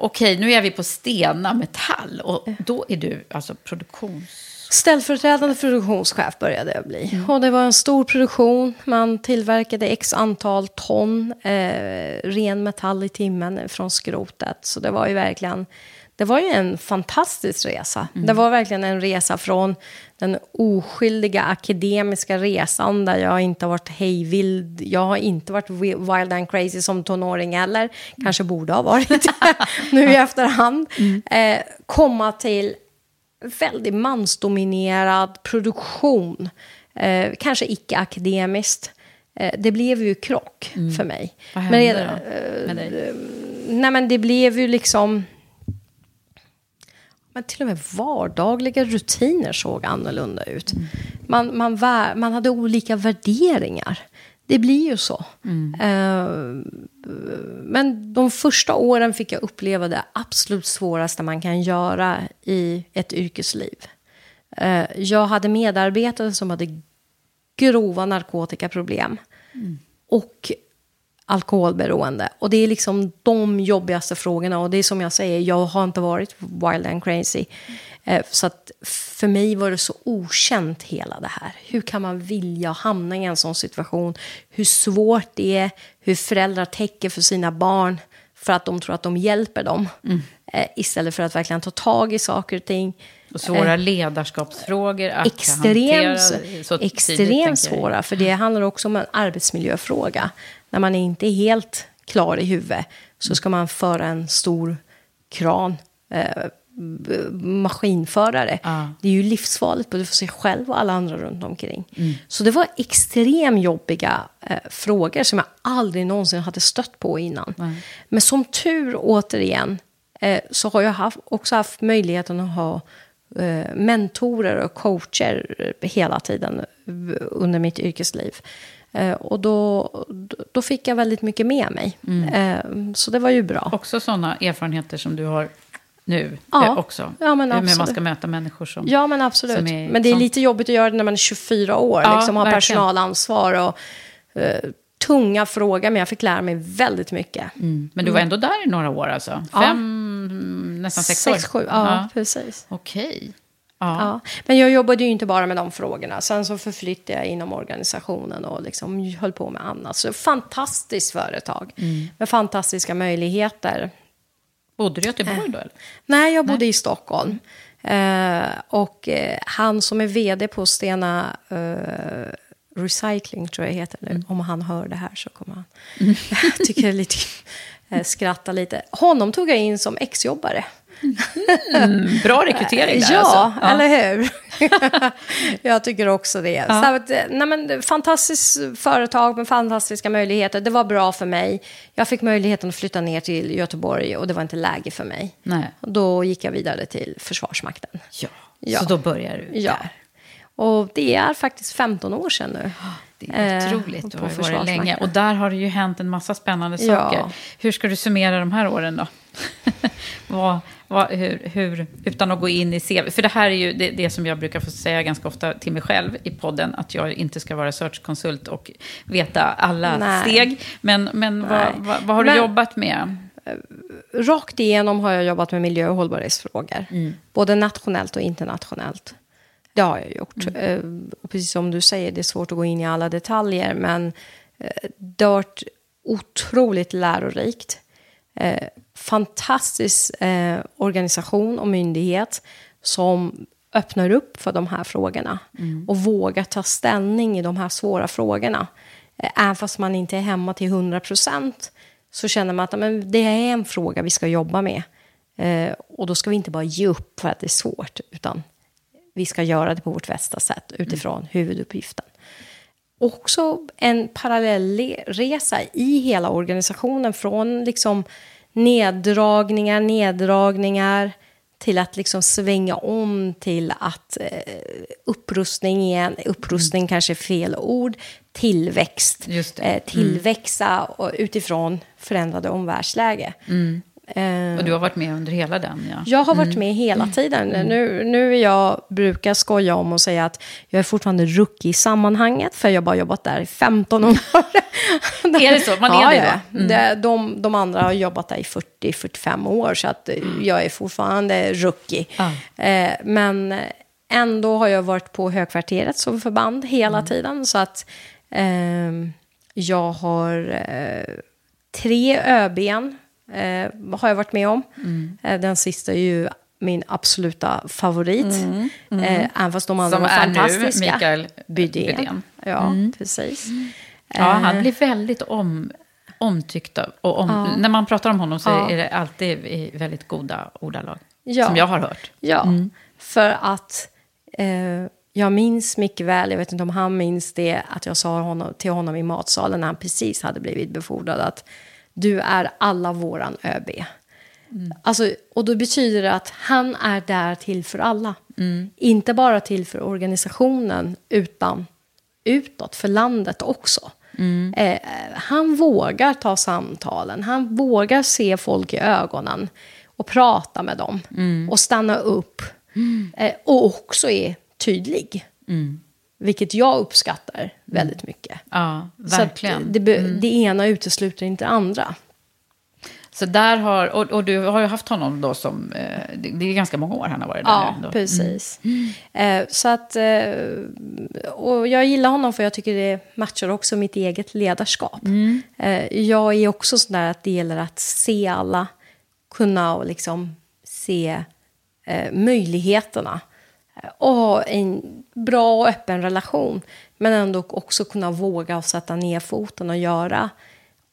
Okej, nu är vi på Stena Metall och då är du alltså produktions...
Ställföreträdande produktionschef började jag bli. Och det var en stor produktion. Man tillverkade x antal ton eh, ren metall i timmen från skrotet. Så det var ju verkligen det var ju en fantastisk resa. Det var verkligen en resa från den oskyldiga akademiska resan där jag inte har varit hejvild. Jag har inte varit wi- wild and crazy som tonåring heller. Kanske borde ha varit nu i efterhand. Eh, komma till väldigt mansdominerad produktion. Eh, kanske icke-akademiskt. Eh, det blev ju krock för mig.
Vad
Men
hände
redan-
då med dig?
Nej, men det blev ju liksom... Men till och med vardagliga rutiner såg annorlunda ut. Man, man, vä- man hade olika värderingar. Det blir ju så. Eh, men de första åren fick jag uppleva det absolut svåraste man kan göra i ett yrkesliv. Eh, jag hade medarbetare som hade grova narkotikaproblem. Och alkoholberoende. Och det är liksom de jobbigaste frågorna. Och det är som jag säger, jag har inte varit wild and crazy. Eh, så att för mig var det så okänt hela det här. Hur kan man vilja hamna i en sån situation? Hur svårt det är, hur föräldrar täcker för sina barn för att de tror att de hjälper dem. Eh, istället för att verkligen ta tag i saker och ting.
Och svåra ledarskapsfrågor att
Extremt,
hantera
extremt svåra, för det handlar också om en arbetsmiljöfråga. När man inte är helt klar i huvudet så ska man föra en stor kran, eh, maskinförare.
Ja.
Det är ju livsfarligt både för sig själv och alla andra runt omkring. Så det var extremt jobbiga eh, frågor som jag aldrig någonsin hade stött på innan. Men som tur, återigen, eh, så har jag haft, också haft möjligheten att ha eh, mentorer och coacher eh, hela tiden eh, under mitt yrkesliv. Eh, och då, då fick jag väldigt mycket med mig. Eh, så det var ju bra.
Också sådana erfarenheter som du har nu
Ja.
eh, också.
Ja, men
Hur man
absolut.
ska möta människor som...
Ja, men absolut.
är
men det är lite jobbigt att göra det när man är 24 år.
Ja,
liksom, ha
verkligen.
personalansvar och eh, tunga frågor. Men jag fick lära mig väldigt mycket.
Mm. Men du var ändå där i några år alltså?
Ja.
Fem, nästan sex, år?
Sex, sju, ja, precis.
Okej. Ja.
Ja. Men jag jobbade ju inte bara med de frågorna. Sen så förflyttade jag inom organisationen och liksom höll på med annat. Så fantastiskt företag med fantastiska möjligheter.
Bodde du i Göteborg då? Eller?
Nej, jag bodde i Stockholm. Eh, och eh, han som är vd på Stena eh, Recycling, tror jag heter nu. Om han hör det här så kommer han... jag tycker det är lite... eh, skratta lite. Honom tog jag in som exjobbare.
Bra rekrytering där
Ja,
alltså.
eller hur? jag tycker också det. Så att, eh, nej men, fantastiskt företag med fantastiska möjligheter. Det var bra för mig. Jag fick möjligheten att flytta ner till Göteborg och det var inte läge för mig.
Nej.
Då gick jag vidare till Försvarsmakten.
Ja.
Ja.
Så då börjar du
Ja.
där.
Och det är faktiskt 15 år sedan nu.
Det är
Eh,
otroligt. Du
på
har ju varit länge. Och där har det ju hänt en massa spännande
Ja.
saker. Hur ska du summera de här åren då? vad, vad, hur, hur, utan att gå in i CV. För det här är ju det, det, som jag brukar få säga ganska ofta till mig själv i podden, att jag inte ska vara searchkonsult och veta alla Nej. steg. Men, men vad, vad, vad, har du men, jobbat med?
Rakt igenom har jag jobbat med miljö och hållbarhetsfrågor. Mm. Både nationellt och internationellt. Det har jag gjort. Mm. Eh, och precis som du säger, det är svårt att gå in i alla detaljer. Men eh, det har varit otroligt lärorikt. Eh, fantastisk organisation och myndighet som öppnar upp för de här frågorna. Mm. Och vågar ta ställning i de här svåra frågorna. Även fast man inte är hemma till 100 procent så känner man att men, det är en fråga vi ska jobba med. Och då ska vi inte bara ge upp för att det är svårt, utan vi ska göra det på vårt bästa sätt utifrån mm. huvuduppgiften. Också en parallellresa i hela organisationen från liksom neddragningar, neddragningar till att liksom svänga om till att eh, upprustning igen, upprustning mm. kanske är fel ord, tillväxt, eh, tillväxa mm. utifrån förändrade omvärldsläge. Mm.
Och du har varit med under hela den? Ja.
Jag har varit mm. med hela tiden. Mm. Nu, nu jag brukar skoja om och säga att jag är fortfarande rookie i sammanhanget, för jag har bara jobbat där i 15 år.
är det så? Man är ja, det
då? Mm. De, de andra har jobbat där i 40-45 år, så att jag är fortfarande rookie. Ah. Eh, men ändå har jag varit på Högkvarteret som förband hela mm. tiden, så att eh, jag har eh, tre ÖBn eh, har jag varit med om. Mm. Eh, den sista är ju min absoluta favorit. Mm. Mm. Eh, även fast de andra
Som
var fantastiska.
Som är nu Mikael Bydén. Bydén.
Ja, mm. precis.
Ja, han eh. blir väldigt om, omtyckt. Och om, ja. När man pratar om honom så ja. är det alltid i väldigt goda ordalag. Ja. Som jag har hört.
Ja, mm. för att eh, jag minns mycket väl, jag vet inte om han minns det, att jag sa honom, till honom i matsalen när han precis hade blivit befordrad att du är alla våran ÖB. Mm. Alltså, och då betyder det att han är där till för alla. Mm. Inte bara till för organisationen, utan utåt, för landet också. Mm. Eh, han vågar ta samtalen, han vågar se folk i ögonen och prata med dem mm. och stanna upp. Mm. Eh, och också är tydlig. Mm. Vilket jag uppskattar mm. väldigt mycket.
Ja, verkligen.
det, mm. det ena utesluter inte det andra.
Så där har, och, och, du har ju haft honom då som, eh, det är ganska många år han har varit där
ja, nu. Ja, precis. Mm. Eh, så att, eh, och jag gillar honom för jag tycker det matchar också mitt eget ledarskap. Mm. Jag är också sån där att det gäller att se alla, kunna och liksom se möjligheterna och ha en bra och öppen relation. Men ändå också kunna våga sätta ner foten och göra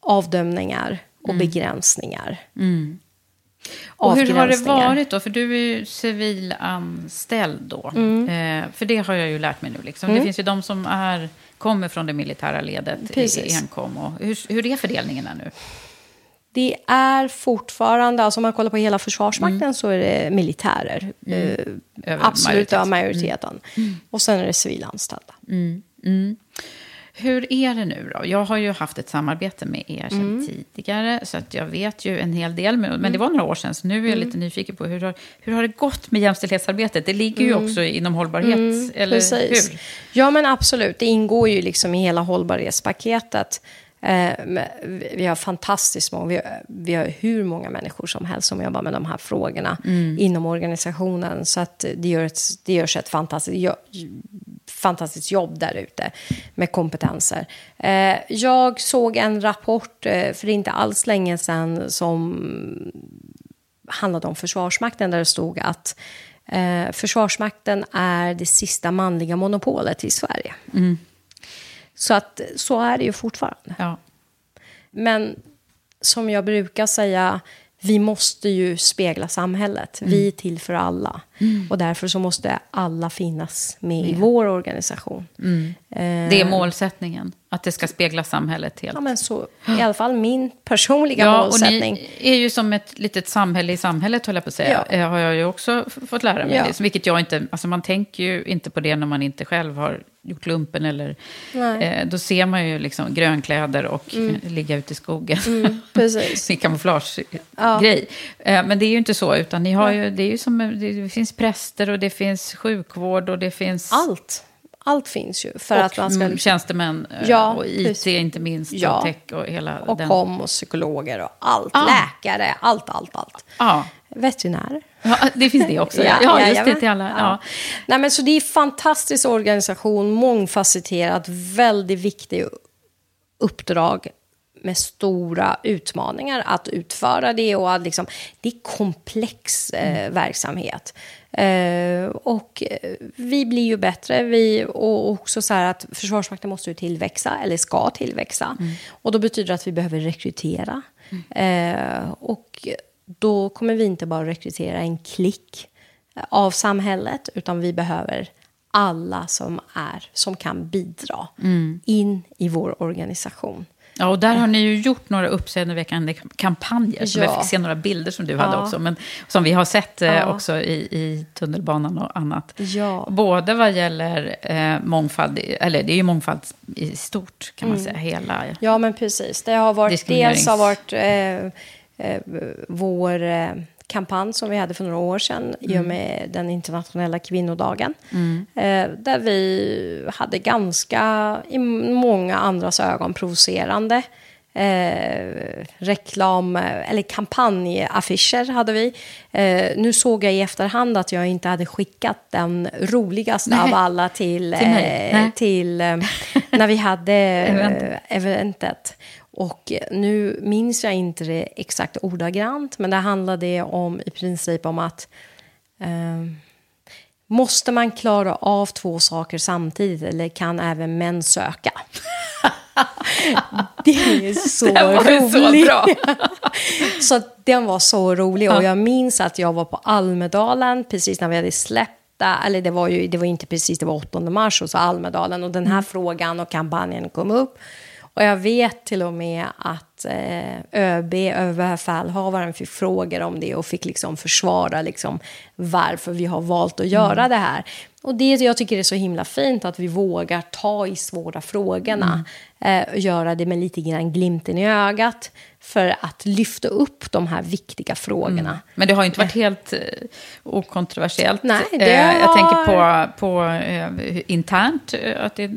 avdömningar och mm. begränsningar.
Mm. Och hur har det varit då? För du är ju civilanställd då. Mm. Eh, för det har jag ju lärt mig nu. Liksom. Det mm. finns ju de som är, kommer från det militära ledet Precis. i enkom. Och hur, hur är fördelningen nu?
Det är fortfarande, alltså om man kollar på hela Försvarsmakten mm. så är det militärer. Mm. Eh, absoluta majoriteten. Mm. Och sen är det civilanställda.
Mm. mm. Hur är det nu då? Jag har ju haft ett samarbete med er sedan mm. tidigare, så att jag vet ju en hel del. Men mm. det var några år sedan, så nu är jag lite nyfiken på hur har, hur har det gått med jämställdhetsarbetet? Det ligger ju också inom hållbarhet, eller
precis.
hur?
Ja, men absolut. Det ingår ju liksom i hela hållbarhetspaketet. Eh, vi har fantastiskt många, vi har, vi har hur många människor som helst som jobbar med de här frågorna mm. inom organisationen. Så att det, gör ett, det görs ett fantastiskt, fantastiskt jobb där ute med kompetenser. Eh, jag såg en rapport eh, för inte alls länge sedan som handlade om Försvarsmakten där det stod att Försvarsmakten är det sista manliga monopolet i Sverige. Mm. Så att så är det ju fortfarande.
Ja.
Men som jag brukar säga, vi måste ju spegla samhället. Mm. Vi är till för alla. Mm. Och därför så måste alla finnas med mm. i vår organisation.
Mm. Eh, det är målsättningen, att det ska spegla samhället helt.
Ja, men så, I alla fall min personliga ja, målsättning. Och
ni är ju som ett litet samhälle i samhället, höll jag på att säga. Ja. Eh, har jag ju också fått lära mig. Ja. Det, vilket jag inte, alltså man tänker ju inte på det när man inte själv har gjort lumpen eller... Eh, då ser man ju liksom grönkläder och
Mm.
eh, ligga ute i skogen.
Mm, precis.
Är kamouflagegrej.
Ja.
Eh, men det är ju inte så, utan ni har ju, det är ju som, det finns präster och det finns sjukvård och det finns...
Allt. Allt finns ju. För
och
att man ska...
mm, tjänstemän eh,
Ja,
och IT
precis.
inte minst
Ja.
och tech och hela
Och
den...
kom och psykologer och allt.
Ja.
Läkare, allt, allt, allt.
Ja.
Veterinärer.
ja, det finns det också. Ja, ja, just det till alla. Ja.
Nej, men så det är en fantastisk organisation, mångfacetterat, väldigt viktig uppdrag med stora utmaningar att utföra det och att liksom, det är komplex eh, verksamhet. Eh, och eh, vi blir ju bättre vi, och också så här att Försvarsmakten måste ju tillväxa, eller ska tillväxa. Och då betyder det att vi behöver rekrytera. Eh, och då kommer vi inte bara rekrytera en klick av samhället, utan vi behöver alla som är, som kan bidra in i vår organisation.
Ja, och där har ni ju gjort några uppseendeväckande kampanjer. Som
Ja.
Jag fick se några bilder som du hade
Ja.
också. Men som vi har sett eh,
Ja.
också i, i tunnelbanan och annat.
Ja.
Både vad gäller eh, mångfald, eller det är ju mångfald i stort kan man
Mm.
säga. Hela,
Ja, men precis. Det har varit, dels har varit eh, eh, vår eh, kampanj som vi hade för några år sedan i och
Mm.
med den internationella kvinnodagen.
Mm.
Eh, där vi hade ganska, i många andras ögon, provocerande eh, reklam eller kampanjaffischer hade vi. Eh, nu såg jag i efterhand att jag inte hade skickat den roligaste
Nej.
av alla till,
Till
eh, till eh, när vi hade
Eventet.
Och nu minns jag inte det exakt ordagrant, men det handlade om i princip om att eh, Måste man klara av två saker samtidigt eller kan även män söka? det är så
Den var ju så
roligt.
bra.
så att den var så rolig. Och jag minns att jag var på Almedalen precis när vi hade släppt. Eller det var ju det var inte precis, det var 8 mars och så Almedalen. Och den här frågan och kampanjen kom upp. Och jag vet till och med att eh, ÖB, överbefälhavaren, fick frågor om det och fick liksom försvara liksom varför vi har valt att göra det här. Och det jag tycker är så himla fint, att vi vågar ta i svåra frågorna. Eh, och göra det med lite grann glimten i ögat. För att lyfta upp de här viktiga frågorna.
Men det har ju inte varit helt eh, okontroversiellt.
Nej, det
Eh, Jag
har-
tänker på, på eh, internt, eh, att det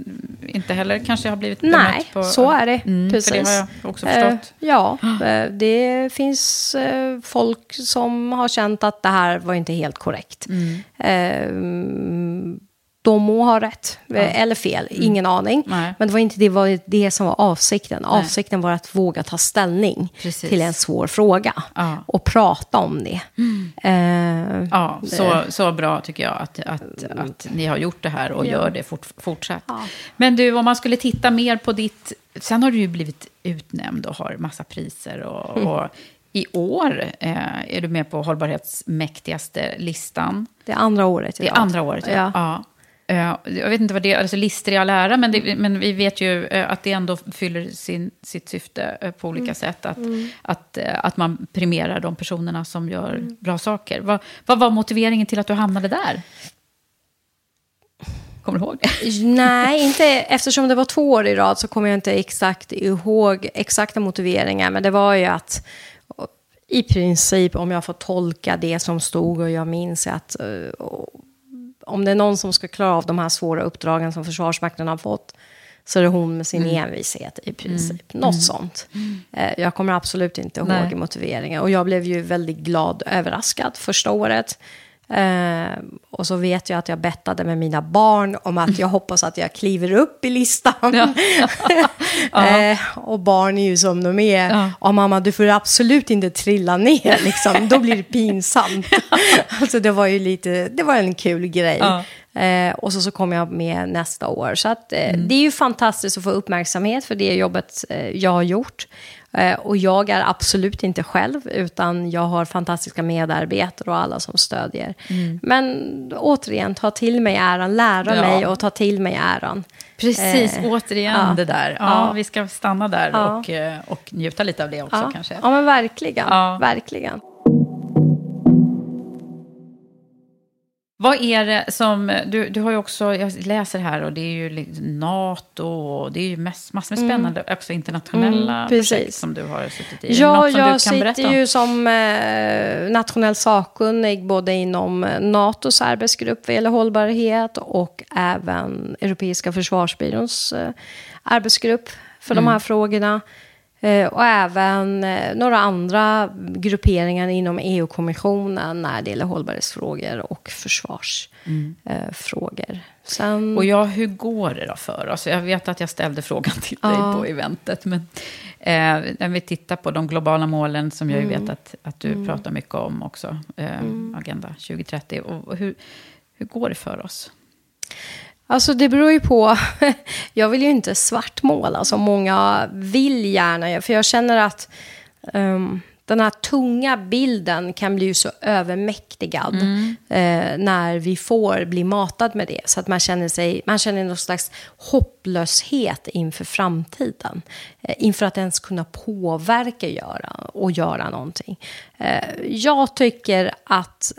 inte heller kanske har blivit
Nej,
bemött på...
så är det.
Mm,
Precis.
För det har jag också
Eh,
förstått.
ja, eh, det finns eh, folk som har känt att det här var inte helt korrekt.
Mm.
Eh, de må ha rätt, eh, eller fel, ingen aning.
Mm. Nej.
Men det var inte det, var det som var avsikten. Avsikten var att våga ta ställning
Precis.
till en svår fråga.
Ja.
Och prata om det. Eh,
Ja, så, så bra tycker jag att, att, att ni har gjort det här och
Ja.
gör det fort, fortsatt.
Ja.
Men du, om man skulle titta mer på ditt... Sen har du ju blivit utnämnd och har massa priser. Och,
Mm.
och i år eh, är du med på hållbarhetsmäktigaste listan.
Det andra året
Det andra året, ja.
Ja.
Eh, Jag vet inte vad det är, alltså listor i all ära, men, det, men vi vet ju eh, att det ändå fyller sin, sitt syfte eh, på olika
Mm.
sätt. Att, att, eh, att man premierar de personerna som gör
Mm.
bra saker. Vad, vad var motiveringen till att du hamnade där? Kommer du ihåg det?
Nej, inte, eftersom det var två år i rad så kommer jag inte exakt ihåg exakta motiveringar. Men det var ju att i princip, om jag får tolka det som stod och jag minns att eh, om det är någon som ska klara av de här svåra uppdragen som Försvarsmakten har fått så är det hon med sin envishet i princip. Något sånt. Eh, Jag kommer absolut inte ihåg
Nej.
motiveringen. Och jag blev ju väldigt glad överraskad första året. Eh, och så vet jag att jag bettade med mina barn om att jag hoppas att jag kliver upp i listan. eh, och barn är ju som de är.
Ja.
Och mamma, du får absolut inte trilla ner, liksom. då blir det pinsamt. alltså det var ju lite, det var en kul grej.
Ja.
Eh, och så, så kom jag med nästa år. Så att, eh, det är ju fantastiskt att få uppmärksamhet för det jobbet eh, jag har gjort. Eh, och jag är absolut inte själv, utan jag har fantastiska medarbetare och alla som stödjer. Men återigen, ta till mig äran, lära
Ja.
mig och ta till mig äran.
Precis,
Eh,
återigen
ja.
det där. Ja,
Ja.
Vi ska stanna där och, eh, och njuta lite av det också kanske.
ja, men verkligen.
Ja.
verkligen.
Vad är det som, du, du har ju också, jag läser här och det är ju NATO och det är ju mass, massor med spännande, mm. också internationella mm, projekt som du har suttit i.
Ja, jag sitter ju som eh, nationell sakkunnig både inom NATOs arbetsgrupp vad gäller hållbarhet och även Europeiska försvarsbyråns eh, arbetsgrupp för mm. de här frågorna. Eh, och även eh, några andra grupperingar inom EU-kommissionen när det gäller hållbarhetsfrågor och försvarsfrågor. Mm.
Sen... Och ja, hur går det då för oss? Jag vet att jag ställde frågan till dig ja. på eventet. Men eh, när vi tittar på de globala målen som jag mm. vet att, att du mm. pratar mycket om också. Eh, mm. Agenda 2030. Och hur, hur går det för oss?
Alltså det beror ju på. Jag vill ju inte svartmåla som många vill gärna. För jag känner att um, den här tunga bilden kan bli så övermäktigad mm. eh, när vi får bli matad med det. Så att man känner, sig, man känner någon slags hopplöshet inför framtiden. Eh, inför att ens kunna påverka göra, och göra någonting. Eh, jag tycker att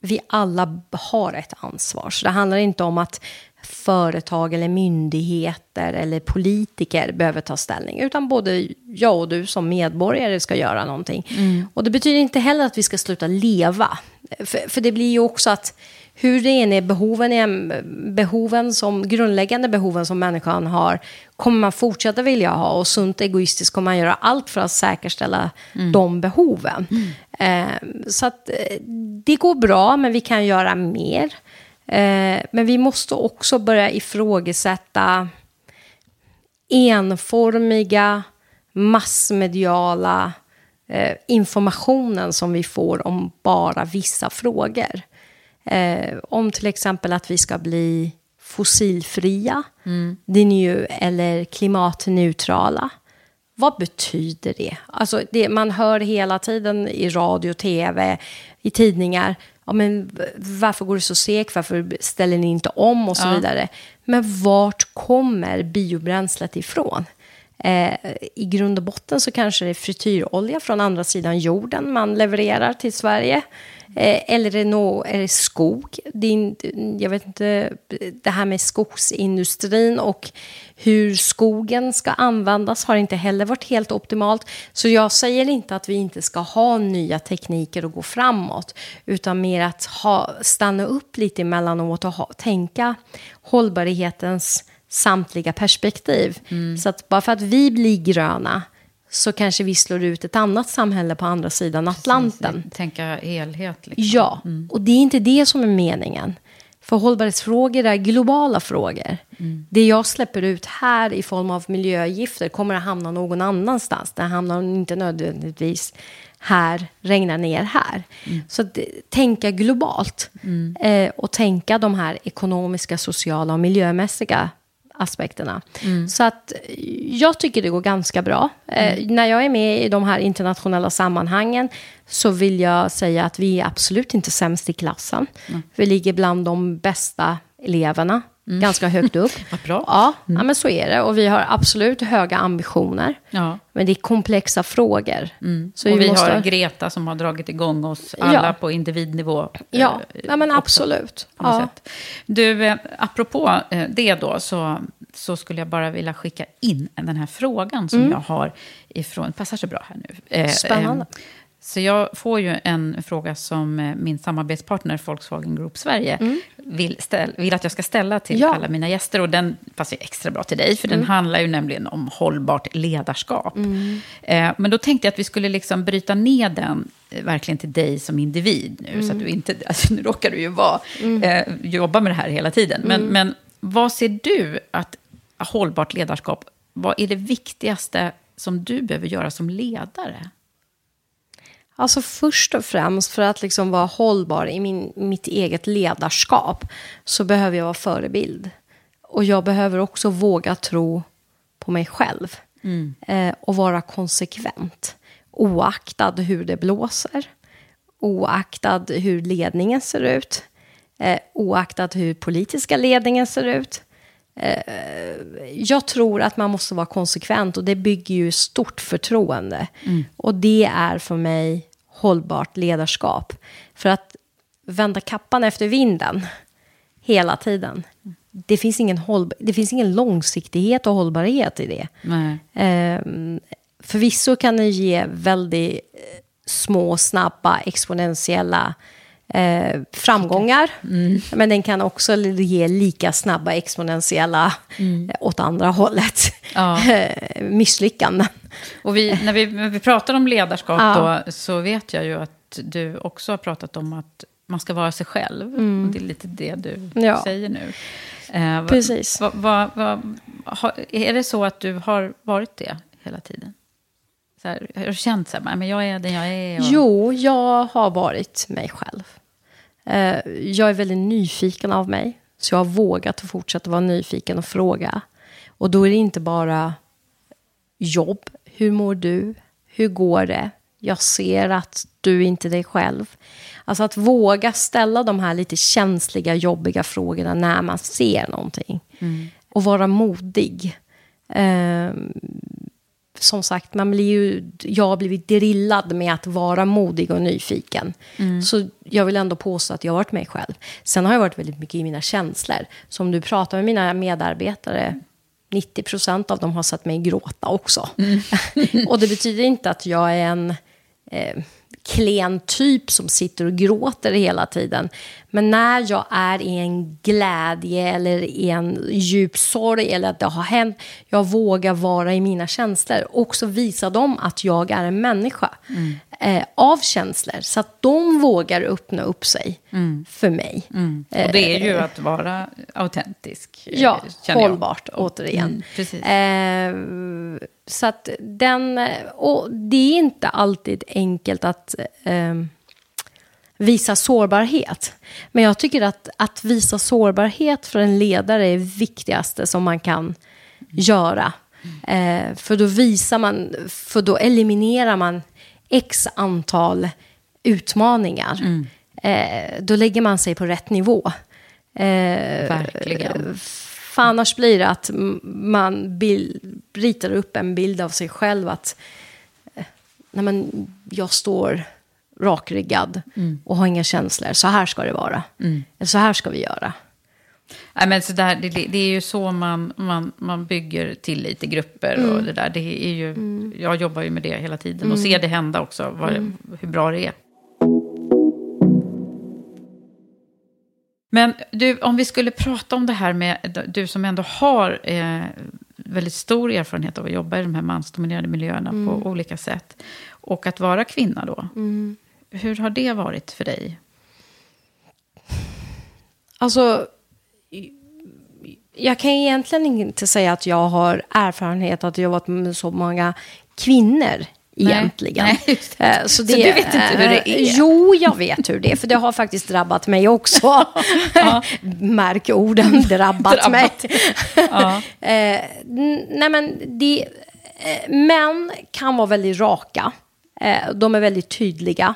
vi alla har ett ansvar. Så det handlar inte om att företag eller myndigheter eller politiker behöver ta ställning. Utan både jag och du som medborgare ska göra någonting. Mm. Och det betyder inte heller att vi ska sluta leva. För, för det blir ju också att hur det än är behoven, är behoven som, grundläggande behoven som människan har, kommer man fortsätta vilja ha och sunt egoistiskt kommer man göra allt för att säkerställa mm. de behoven. Mm. Eh, så att eh, det går bra, men vi kan göra mer. Eh, men vi måste också börja ifrågasätta enformiga, massmediala eh, informationen som vi får om bara vissa frågor. Eh, om till exempel att vi ska bli fossilfria mm. ju, eller klimatneutrala. Vad betyder det? Alltså det? Man hör hela tiden i radio, tv, i tidningar ja, men varför går det så segt, varför ställer ni inte om och så ja. vidare. Men vart kommer biobränslet ifrån? Eh, I grund och botten så kanske det är frityrolja från andra sidan jorden man levererar till Sverige. Eh, eller no, är det skog? Det är, jag vet inte, det här med skogsindustrin och hur skogen ska användas har inte heller varit helt optimalt. Så jag säger inte att vi inte ska ha nya tekniker och gå framåt, utan mer att ha, stanna upp lite emellanåt och ha, tänka hållbarhetens samtliga perspektiv. Mm. Så att bara för att vi blir gröna så kanske vi slår ut ett annat samhälle på andra sidan Atlanten.
Precis, tänka helhet. Liksom.
Ja, mm. och det är inte det som är meningen. För hållbarhetsfrågor är globala frågor. Mm. Det jag släpper ut här i form av miljögifter kommer att hamna någon annanstans. Det hamnar inte nödvändigtvis här, regnar ner här. Mm. Så att, tänka globalt mm. eh, och tänka de här ekonomiska, sociala och miljömässiga aspekterna. Mm. Så att jag tycker det går ganska bra. Eh, mm. Eh, när jag är med i de här internationella sammanhangen så vill jag säga att vi är absolut inte sämst i klassen. Mm. Vi ligger bland de bästa eleverna. Mm. Ganska högt upp.
Vad bra.
Ja, mm. ja, men så är det. Och vi har absolut höga ambitioner. Ja. Men det är komplexa frågor.
Mm. Så och vi, vi måste... har Greta som har dragit igång oss alla ja. på individnivå.
Ja, eh, ja men absolut. Ja. Sätt.
Du, eh, apropå eh, det då, så, så skulle jag bara vilja skicka in den här frågan som mm. jag har ifrån, passar så bra här nu.
Eh, Spännande.
Så jag får ju en fråga som eh, min samarbetspartner Volkswagen Group Sverige mm. vill, ställ, vill, att jag ska ställa till ja. alla mina gäster. Och den passar extra bra till dig, för mm. den handlar ju nämligen om hållbart ledarskap. Mm. Eh, men då tänkte jag att vi skulle liksom bryta ner den eh, verkligen till dig som individ nu. Så att du mm. inte, alltså, nu råkar du ju vara, mm. eh, jobba med det här hela tiden. Men, mm. men vad ser du att hållbart ledarskap, vad är det viktigaste som du behöver göra som ledare?
Alltså först och främst för att liksom vara hållbar i min, mitt eget ledarskap så behöver jag vara förebild. Och jag behöver också våga tro på mig själv. Mm. Eh, och vara konsekvent. Oaktad hur det blåser. Oaktad hur ledningen ser ut. Eh, oaktad hur politiska ledningen ser ut. Eh, jag tror att man måste vara konsekvent och det bygger ju stort förtroende. Mm. Och det är för mig hållbart ledarskap. För att vända kappan efter vinden hela tiden. Det finns ingen, håll, det finns ingen långsiktighet och hållbarhet i det.
Nej.
Eh, förvisso kan det ge väldigt små, snabba, exponentiella eh, framgångar.
Mm.
Men den kan också ge lika snabba, exponentiella
Mm.
eh, åt andra hållet.
Ja.
Eh, misslyckanden.
Och vi, när, vi, när vi pratar om ledarskap
Ja.
då, så vet jag ju att du också har pratat om att man ska vara sig själv. Och det är lite det du
Mm. Ja.
säger nu. Eh,
Precis.
va- va- va- har- är det så att du har varit det hela tiden? Så här, har du känt så här, men jag är den jag är? Och...
Jo, jag har varit mig själv. Eh, jag är väldigt nyfiken av mig. Så jag har vågat att fortsätta vara nyfiken och fråga. Och då är det inte bara jobb. Hur mår du? Hur går det? Jag ser att du inte är dig själv. Alltså att våga ställa de här lite känsliga, jobbiga frågorna när man ser någonting. Och vara modig. Ehm, som sagt, man blir ju, jag har blivit drillad med att vara modig och nyfiken. Så jag vill ändå påstå att jag har varit mig själv. Sen har jag varit väldigt mycket i mina känslor. Så om du pratar med mina medarbetare, 90 procent av dem har sett mig gråta också. och det betyder inte att jag är en eh, klen typ som sitter och gråter hela tiden. Men när jag är i en glädje eller i en djup sorg eller att det har hänt, jag vågar vara i mina känslor. Och också visa dem att jag är en människa eh, av känslor. Så att de vågar öppna upp sig för mig.
Och det är ju att vara autentisk. eh,
Ja,
känner jag.
hållbart återigen.
Mm, precis.
Eh, så att den, och det är inte alltid enkelt att eh, visa sårbarhet. Men jag tycker att, att visa sårbarhet för en ledare är det viktigaste som man kan göra. Eh, för då visar man, för då eliminerar man x antal utmaningar. Eh, då lägger man sig på rätt nivå. Eh,
Verkligen.
För annars blir det att man bil, ritar upp en bild av sig själv att eh, nej men, jag står rakryggad och har inga känslor. Så här ska det vara. Eller så här ska vi göra.
Nej, men så där, det, det är ju så man, man, man bygger tillit i grupper. Och det där, det är ju, Jag jobbar ju med det hela tiden och ser det hända också, vad, hur bra det är. Men du, om vi skulle prata om det här med, du som ändå har eh, väldigt stor erfarenhet av att jobba i de här mansdominerade miljöerna på olika sätt. Och att vara kvinna då. Hur har det varit för dig?
Alltså, jag kan egentligen inte säga att jag har erfarenhet att jag varit med så många kvinnor egentligen.
Nej, det.
Eh,
Så du vet inte hur det är?
eh, Jo, jag vet hur det är, för det har faktiskt drabbat mig också. Märk orden, drabbat,
Drabbat.
mig.
Ja.
Eh, nej men det, män kan vara väldigt raka. De är väldigt tydliga.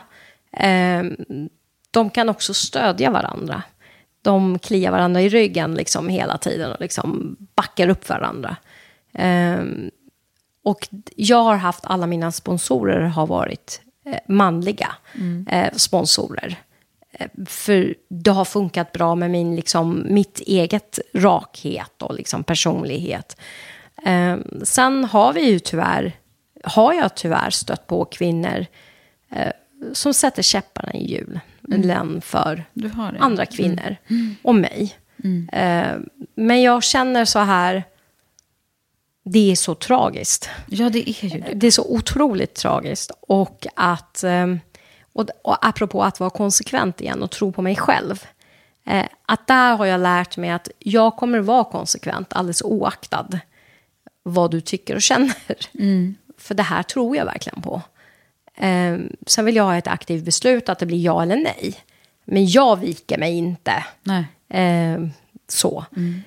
Eh, de kan också stödja varandra. De kliar varandra i ryggen liksom hela tiden och liksom backar upp varandra. Och jag har haft alla mina sponsorer har varit eh, manliga eh, sponsorer. Eh, För det har funkat bra med min, liksom, mitt eget rakhet och liksom, personlighet. Eh, sen har vi ju tyvärr, har jag tyvärr stött på kvinnor eh, som sätter käpparna i hjulen för
har det.
andra kvinnor och mig. Eh, men jag känner så här, det är så tragiskt.
Ja, det är ju det.
Det är så otroligt tragiskt. Och att, eh, och, och apropå att vara konsekvent igen och tro på mig själv. Eh, att där har jag lärt mig att jag kommer vara konsekvent alldeles oaktad vad du tycker och känner. För det här tror jag verkligen på. Eh, sen vill jag ha ett aktivt beslut att det blir ja eller nej. Men jag viker mig inte.
Nej.
Eh, så.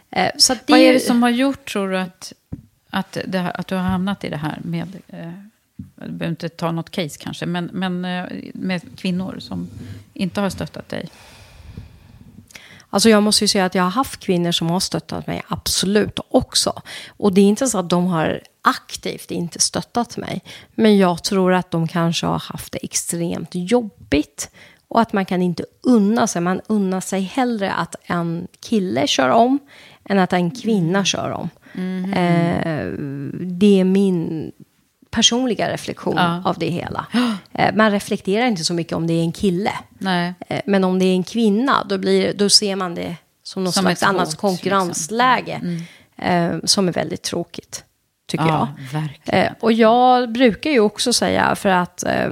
Eh, så det
Vad är det som har gjort, tror du, att, att, det, att du har hamnat i det här med... Eh, du behöver inte ta något case kanske, men, men eh, med kvinnor som inte har stöttat dig.
Alltså jag måste ju säga att jag har haft kvinnor som har stöttat mig, absolut också. Och det är inte så att de har aktivt inte stöttat mig. Men jag tror att de kanske har haft det extremt jobbigt Och att man kan inte unna sig. Man unnar sig hellre att en kille kör om än att en kvinna kör om. Eh, det är min personliga reflektion
Ja.
av det hela. Eh, man reflekterar inte så mycket om det är en kille. Eh, men om det är en kvinna, då, blir, då ser man det som något
Som
slags annat
hot, liksom.
konkurrensläge. Eh, som är väldigt tråkigt, tycker
Ja,
jag.
verkligen.
Eh, och jag brukar ju också säga, för att eh,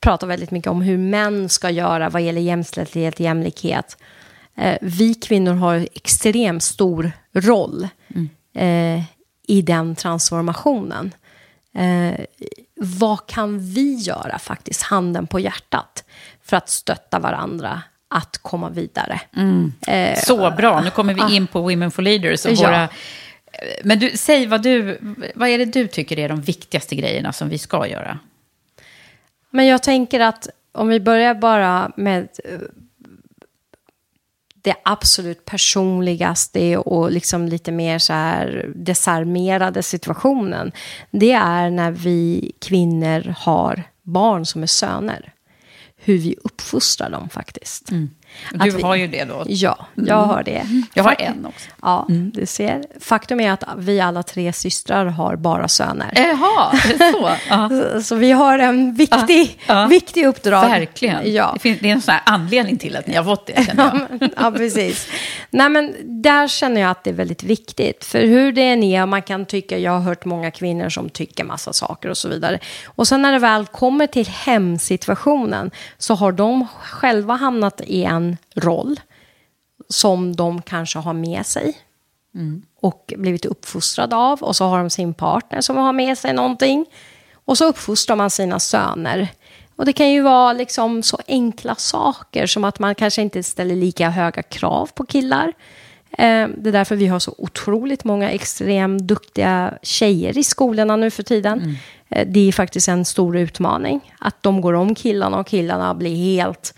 prata väldigt mycket om hur män ska göra vad gäller jämställdhet, jämlikhet. Eh, vi kvinnor har extremt stor roll eh, i den transformationen. Eh, vad kan vi göra faktiskt, handen på hjärtat, för att stötta varandra att komma vidare? Eh,
Så bra, nu kommer vi in på Women for Leaders. Och
Ja.
våra... Men du, säg vad, du, vad är det du tycker är de viktigaste grejerna som vi ska göra?
Men jag tänker att om vi börjar bara med eh, det absolut personligaste och liksom lite mer så här desarmerade situationen. Det är när vi kvinnor har barn som är söner. Hur vi uppfostrar dem faktiskt.
Mm.
Du vi-
har ju det då.
Ja, jag har det.
Jag har en också.
Ja, du ser. Faktum är att vi alla tre systrar har bara söner.
Jaha, så?
Så- Så vi har en viktig,
Ja.
viktig uppdrag.
Verkligen.
Ja.
Det, finns, det är en sån här anledning till att ni har fått det, känner jag.
ja, precis. Nej, men där känner jag att det är väldigt viktigt. För hur det än är, man kan tycka, jag har hört många kvinnor som tycker massa saker och så vidare. Och sen när det väl kommer till hemsituationen så har de själva hamnat i en roll som de kanske har med sig och blivit uppfostrad av. Och så har de sin partner som har med sig någonting. Och så uppfostrar man sina söner. Och det kan ju vara liksom så enkla saker som att man kanske inte ställer lika höga krav på killar. Eh, Det är därför vi har så otroligt många extremt duktiga tjejer i skolorna nu för tiden. Eh, Det är faktiskt en stor utmaning. Att de går om killarna och killarna blir helt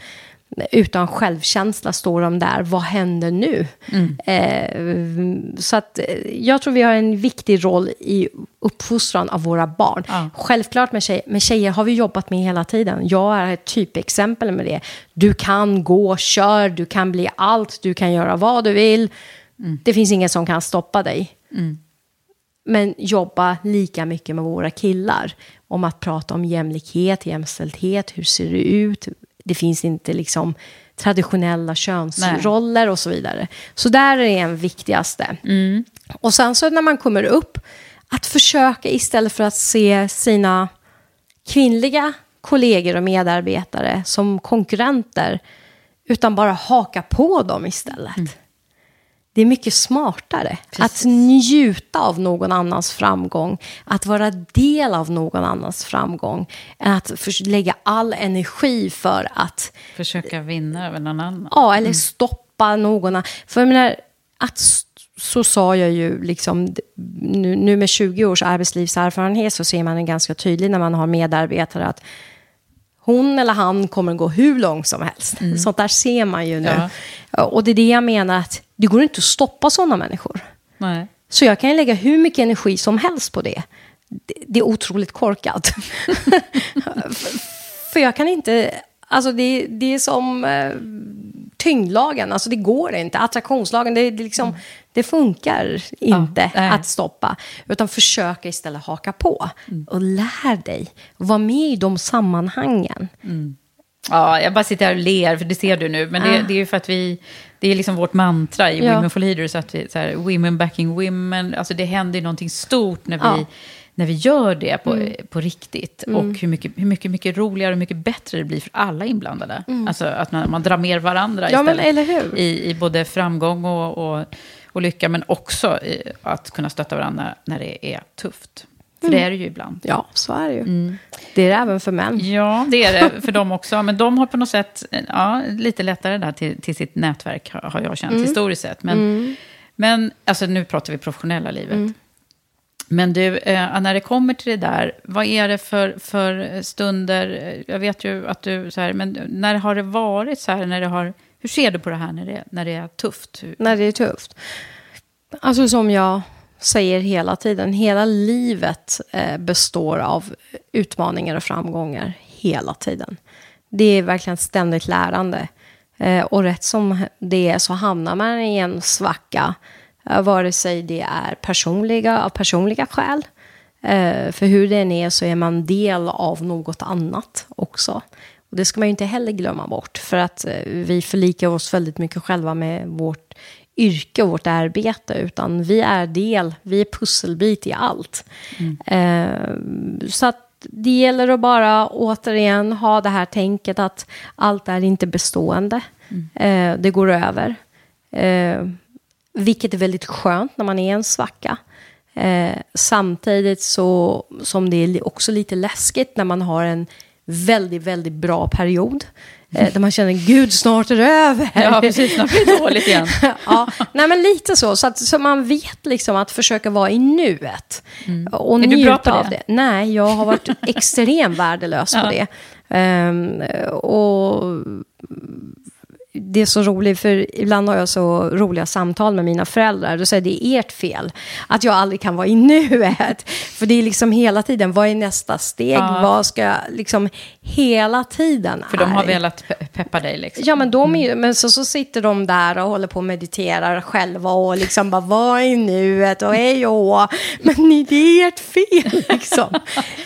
utan självkänsla står de där. Vad händer nu? Eh, så att eh, jag tror vi har en viktig roll i uppfostran av våra barn.
Ja.
Självklart med, tjej, med tjejer har vi jobbat med hela tiden. Jag är ett typexempel med det. Du kan gå, kör, du kan bli allt, du kan göra vad du vill. Det finns ingen som kan stoppa dig. Men jobba lika mycket med våra killar. Om att prata om jämlikhet, jämställdhet, hur ser det ut? Det finns inte liksom traditionella könsroller och så vidare. Så där är en viktigaste. Och sen så när man kommer upp, att försöka istället för att se sina kvinnliga kollegor och medarbetare som konkurrenter, utan bara haka på dem istället. Det är mycket smartare att njuta av någon annans framgång, att vara del av någon annans framgång, än att lägga all energi för att
Försöka vinna över någon annan.
Ja, eller stoppa någon. För jag menar, att så sa jag ju liksom, nu, nu med 20 års arbetslivserfarenhet så ser man det ganska tydligt när man har medarbetare att hon eller han kommer gå hur långt som helst. Sånt där ser man ju nu. Och det är det jag menar, att det går inte att stoppa sådana människor.
Nej.
Så jag kan lägga hur mycket energi som helst på det. Det, är otroligt korkat. för, jag kan inte... Alltså det, det är som eh, tyngdlagen, alltså det går inte. Attraktionslagen, det, det, liksom, det funkar inte
nej.
att stoppa. Utan försöka istället haka på. Och lär dig. Var med i de sammanhangen.
Ja, jag bara sitter här och ler, för det ser du nu. Men det, det är ju för att vi... Det är liksom vårt mantra i
Ja.
Women for Leaders, att vi, så här, women backing women. Alltså det händer ju någonting stort när vi,
Ja.
när vi gör det på, på riktigt. Och hur mycket, hur mycket, mycket roligare och mycket bättre det blir för alla inblandade. Alltså att man, man drar med varandra
Ja,
istället. I, I både framgång och, och, och lycka, men också att kunna stötta varandra när det är tufft. För det är det ju ibland.
Ja, så är det ju. Det är det även för män.
Ja, det är det för dem också. Men de har på något sätt ja, lite lättare där till, till sitt nätverk, har jag känt historiskt sett. Men, men alltså, nu pratar vi professionella livet. Men du, eh, när det kommer till det där, vad är det för, för stunder? Jag vet ju att du, så här, men när har det varit så här, när det har, hur ser du på det här när det, när det är tufft?
När det är tufft. Alltså som jag säger hela tiden, hela livet eh, består av utmaningar och framgångar hela tiden. Det är verkligen ett ständigt lärande. Eh, och rätt som det är så hamnar man i en svacka. Eh, vare sig det är personliga, av personliga skäl. Eh, för hur den är så är man del av något annat också. Och det ska man ju inte heller glömma bort. För att eh, vi förlikar oss väldigt mycket själva med vårt yrke och vårt arbete. Utan vi är del, vi är pusselbit i allt. Mm. Eh, så att det gäller att bara återigen ha det här tänket att allt är inte bestående. Mm. Eh, det går över. Eh, vilket är väldigt skönt när man är i en svacka. Samtidigt så som det är också lite läskigt när man har en väldigt, väldigt bra period. Eh, där man känner, gud, snart är det över.
Ja, precis, snart blir det dåligt igen.
ja, nej, men lite så. Så, att, så man vet liksom att försöka vara i nuet.
Mm. Och är du bra på det?
det? Nej, jag har varit extremt värdelös på det. Um, och det är så roligt, för ibland har jag så roliga samtal med mina föräldrar. Då säger det är ert fel att jag aldrig kan vara i nuet. För det är liksom hela tiden, vad är nästa steg? Ja. Vad ska jag, liksom hela tiden.
För de har velat peppa dig liksom.
Ja, men, de är, mm. men så, så sitter de där och håller på och mediterar själva och liksom bara, vad är nuet? Och hej och Men det är ert fel liksom.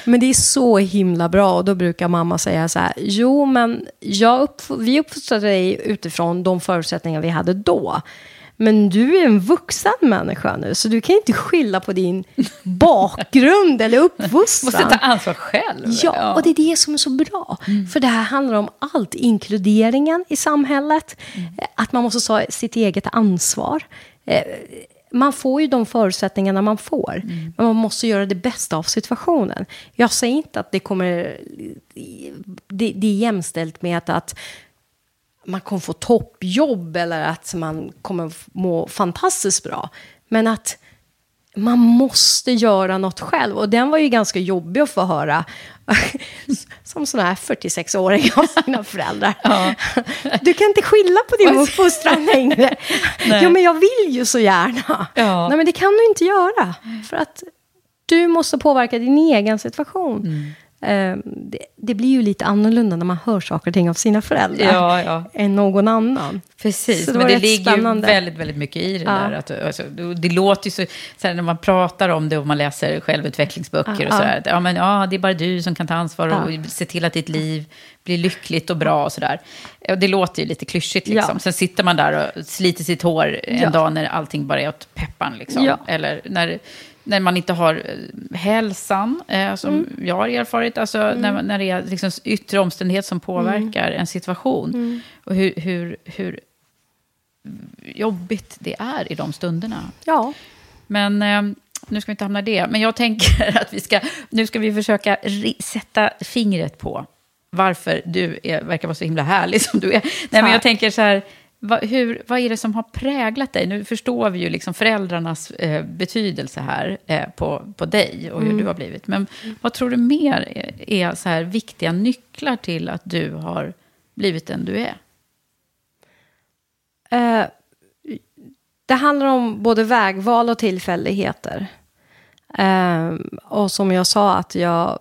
men det är så himla bra och då brukar mamma säga så här, jo men jag upp, vi uppfostrade dig utifrån de förutsättningar vi hade då. Men du är en vuxen människa nu, så du kan inte skylla på din bakgrund eller uppfostran.
Du måste ta ansvar själv.
Ja, och det är det som är så bra. Mm. För det här handlar om allt. Inkluderingen i samhället, mm. att man måste ta sitt eget ansvar. Eh, man får ju de förutsättningarna man får. Mm. Men man måste göra det bästa av situationen. Jag säger inte att det kommer... Det, det är jämställt med att, att man kommer få toppjobb eller att man kommer må fantastiskt bra. Men att man måste göra något själv. Och den var ju ganska jobbig att få höra. Som sån här 46-åring av sina föräldrar. Ja. Du kan inte skylla på din uppfostran längre. Jo, men jag vill ju så gärna. Ja. Nej, men det kan du inte göra. För att du måste påverka din egen situation. Mm. Ehm, det, det, blir ju lite annorlunda när man hör saker och ting av sina föräldrar ja, ja. än någon annan.
Precis, det men det ligger spännande. ju väldigt, väldigt mycket i det ja. där. Att, alltså, det låter ju så, så här, när man pratar om det och man läser självutvecklingsböcker ja, och sådär. Ja. men, ja, det är bara du som kan ta ansvar och se till att ditt liv blir lyckligt och bra och sådär. Och det låter ju lite klyschigt liksom. Sen sitter man där och sliter sitt hår en dag när allting bara är åt peppan liksom. Eller när när man inte har eh, hälsan, eh, som mm. jag har erfarit, alltså mm. när, när det är liksom yttre omständighet som påverkar mm. en situation. Mm. Och hur, hur, hur jobbigt det är i de stunderna.
Ja.
Men eh, nu ska vi inte hamna i det. Men jag tänker att vi ska, nu ska vi försöka sätta fingret på varför du är, verkar vara så himla härlig som du är. Nej, men jag tänker så här, vad, hur, vad är det som har präglat dig? Nu förstår vi ju liksom föräldrarnas eh, betydelse här eh, på, på dig och hur mm. du har blivit. Men vad tror du mer är, är så här viktiga nycklar till att du har blivit den du är?
Eh, det handlar om både vägval och tillfälligheter. Eh, och som jag sa att jag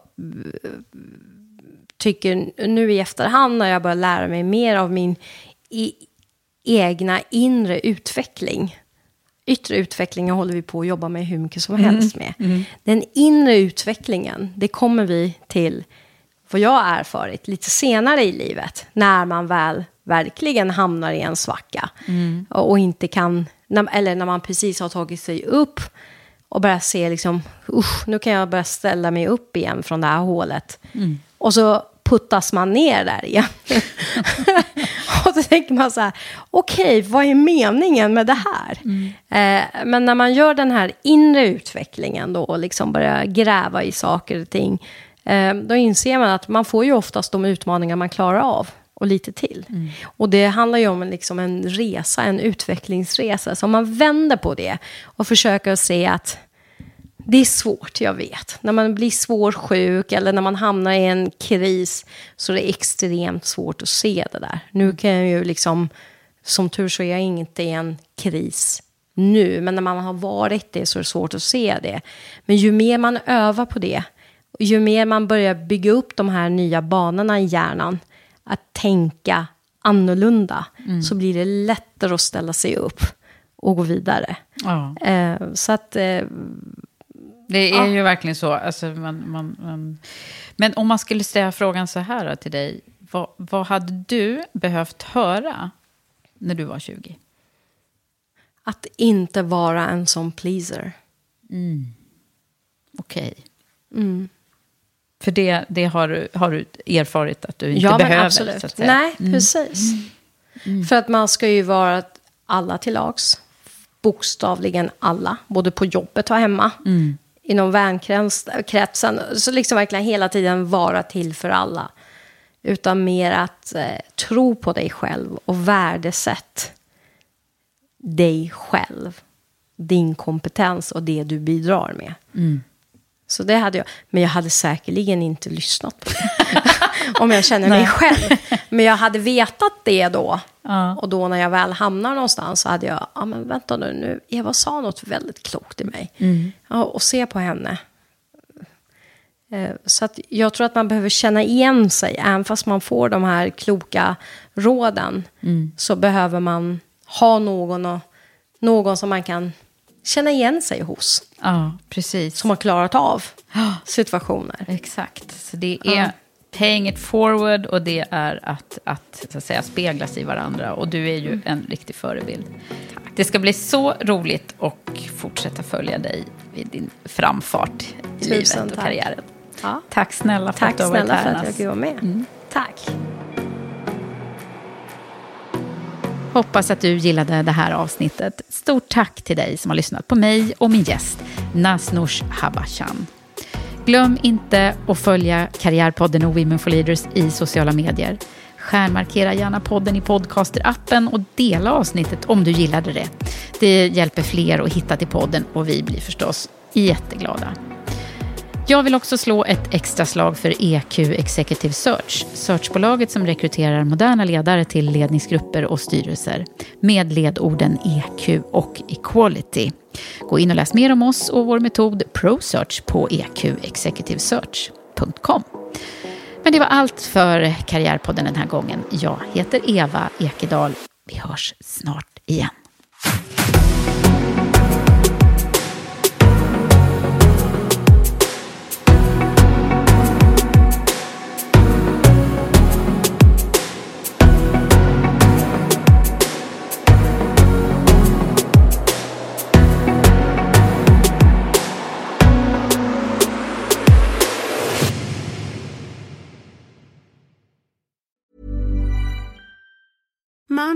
tycker nu i efterhand när jag börjar lära mig mer av min i, egna inre utveckling. Yttre utvecklingen håller vi på att jobba med hur mycket som mm. helst med. Mm. Den inre utvecklingen, det kommer vi till, vad jag har erfarit, lite senare i livet. När man väl verkligen hamnar i en svacka. Mm. Och inte kan, eller när man precis har tagit sig upp och börjar se liksom, usch, nu kan jag börja ställa mig upp igen från det här hålet. Mm. Och så puttas man ner där igen. och så tänker man så här, okej, okay, vad är meningen med det här? Mm. Eh, men när man gör den här inre utvecklingen då, och liksom börjar gräva i saker och ting, eh, då inser man att man får ju oftast de utmaningar man klarar av och lite till. Mm. Och det handlar ju om liksom en resa, en utvecklingsresa. Så om man vänder på det och försöker se att det är svårt, jag vet. När man blir svårt sjuk eller när man hamnar i en kris så är det extremt svårt att se det där. Nu kan jag ju liksom, som tur så är jag inte i en kris nu, men när man har varit det så är det svårt att se det. Men ju mer man övar på det, ju mer man börjar bygga upp de här nya banorna i hjärnan, att tänka annorlunda så blir det lättare att ställa sig upp och gå vidare.
Ja.
Eh, så att... Eh,
Det är
Ja.
ju verkligen så. Alltså, man, man, man... Men om man skulle ställa frågan så här då till dig. Vad, vad hade du behövt höra när du var 20?
att inte vara en sån pleaser.
Okej.
Mm.
För det, det har, du- har du erfarit att du inte
Ja,
behöver.
absolut.
Så att säga. Mm.
Nej, precis. För att man ska ju vara alla till lags. Bokstavligen alla. Både på jobbet och hemma.
Mm.
Inom vänkretsen. Så liksom verkligen hela tiden vara till för alla. Utan mer att eh, tro på dig själv och värdesätt dig själv. Din kompetens och det du bidrar med.
Mm.
Så det hade jag. Men jag hade säkerligen inte lyssnat på det. Om jag känner mig själv. Men jag hade vetat det då.
Ja.
Och då när jag väl hamnar någonstans så hade jag, ja men vänta nu, nu Eva sa något väldigt klokt i mig. Ja, och se på henne. Eh, Så att jag tror att man behöver känna igen sig, även fast man får de här kloka råden. Så behöver man ha någon, och, någon som man kan känna igen sig hos.
Ja, precis.
Som har klarat av situationer.
Exakt. Så det är paying it forward och det är att, att, så att säga, speglas i varandra. Och du är ju en riktig förebild. Det ska bli så roligt att fortsätta följa dig i din framfart i
Tusen
livet och
tack.
karriären.
Ja.
Tack snälla för
Tack
att du har varit
snälla
här.
för att jag fick vara med. Tack.
Hoppas att du gillade det här avsnittet. Stort tack till dig som har lyssnat på mig och min gäst, Nasnoush Habashan. Glöm inte att följa Karriärpodden och Women for Leaders i sociala medier. Stjärnmarkera gärna podden i podcasterappen och dela avsnittet om du gillade det. Det hjälper fler att hitta till podden och vi blir förstås jätteglada. Jag vill också slå ett extra slag för EQ Executive Search, searchbolaget som rekryterar moderna ledare till ledningsgrupper och styrelser med ledorden EQ och Equality. Gå in och läs mer om oss och vår metod ProSearch på eqexecutivesearch.com. Men det var allt för Karriärpodden den här gången. Jag heter Eva Ekedal. Vi hörs snart igen.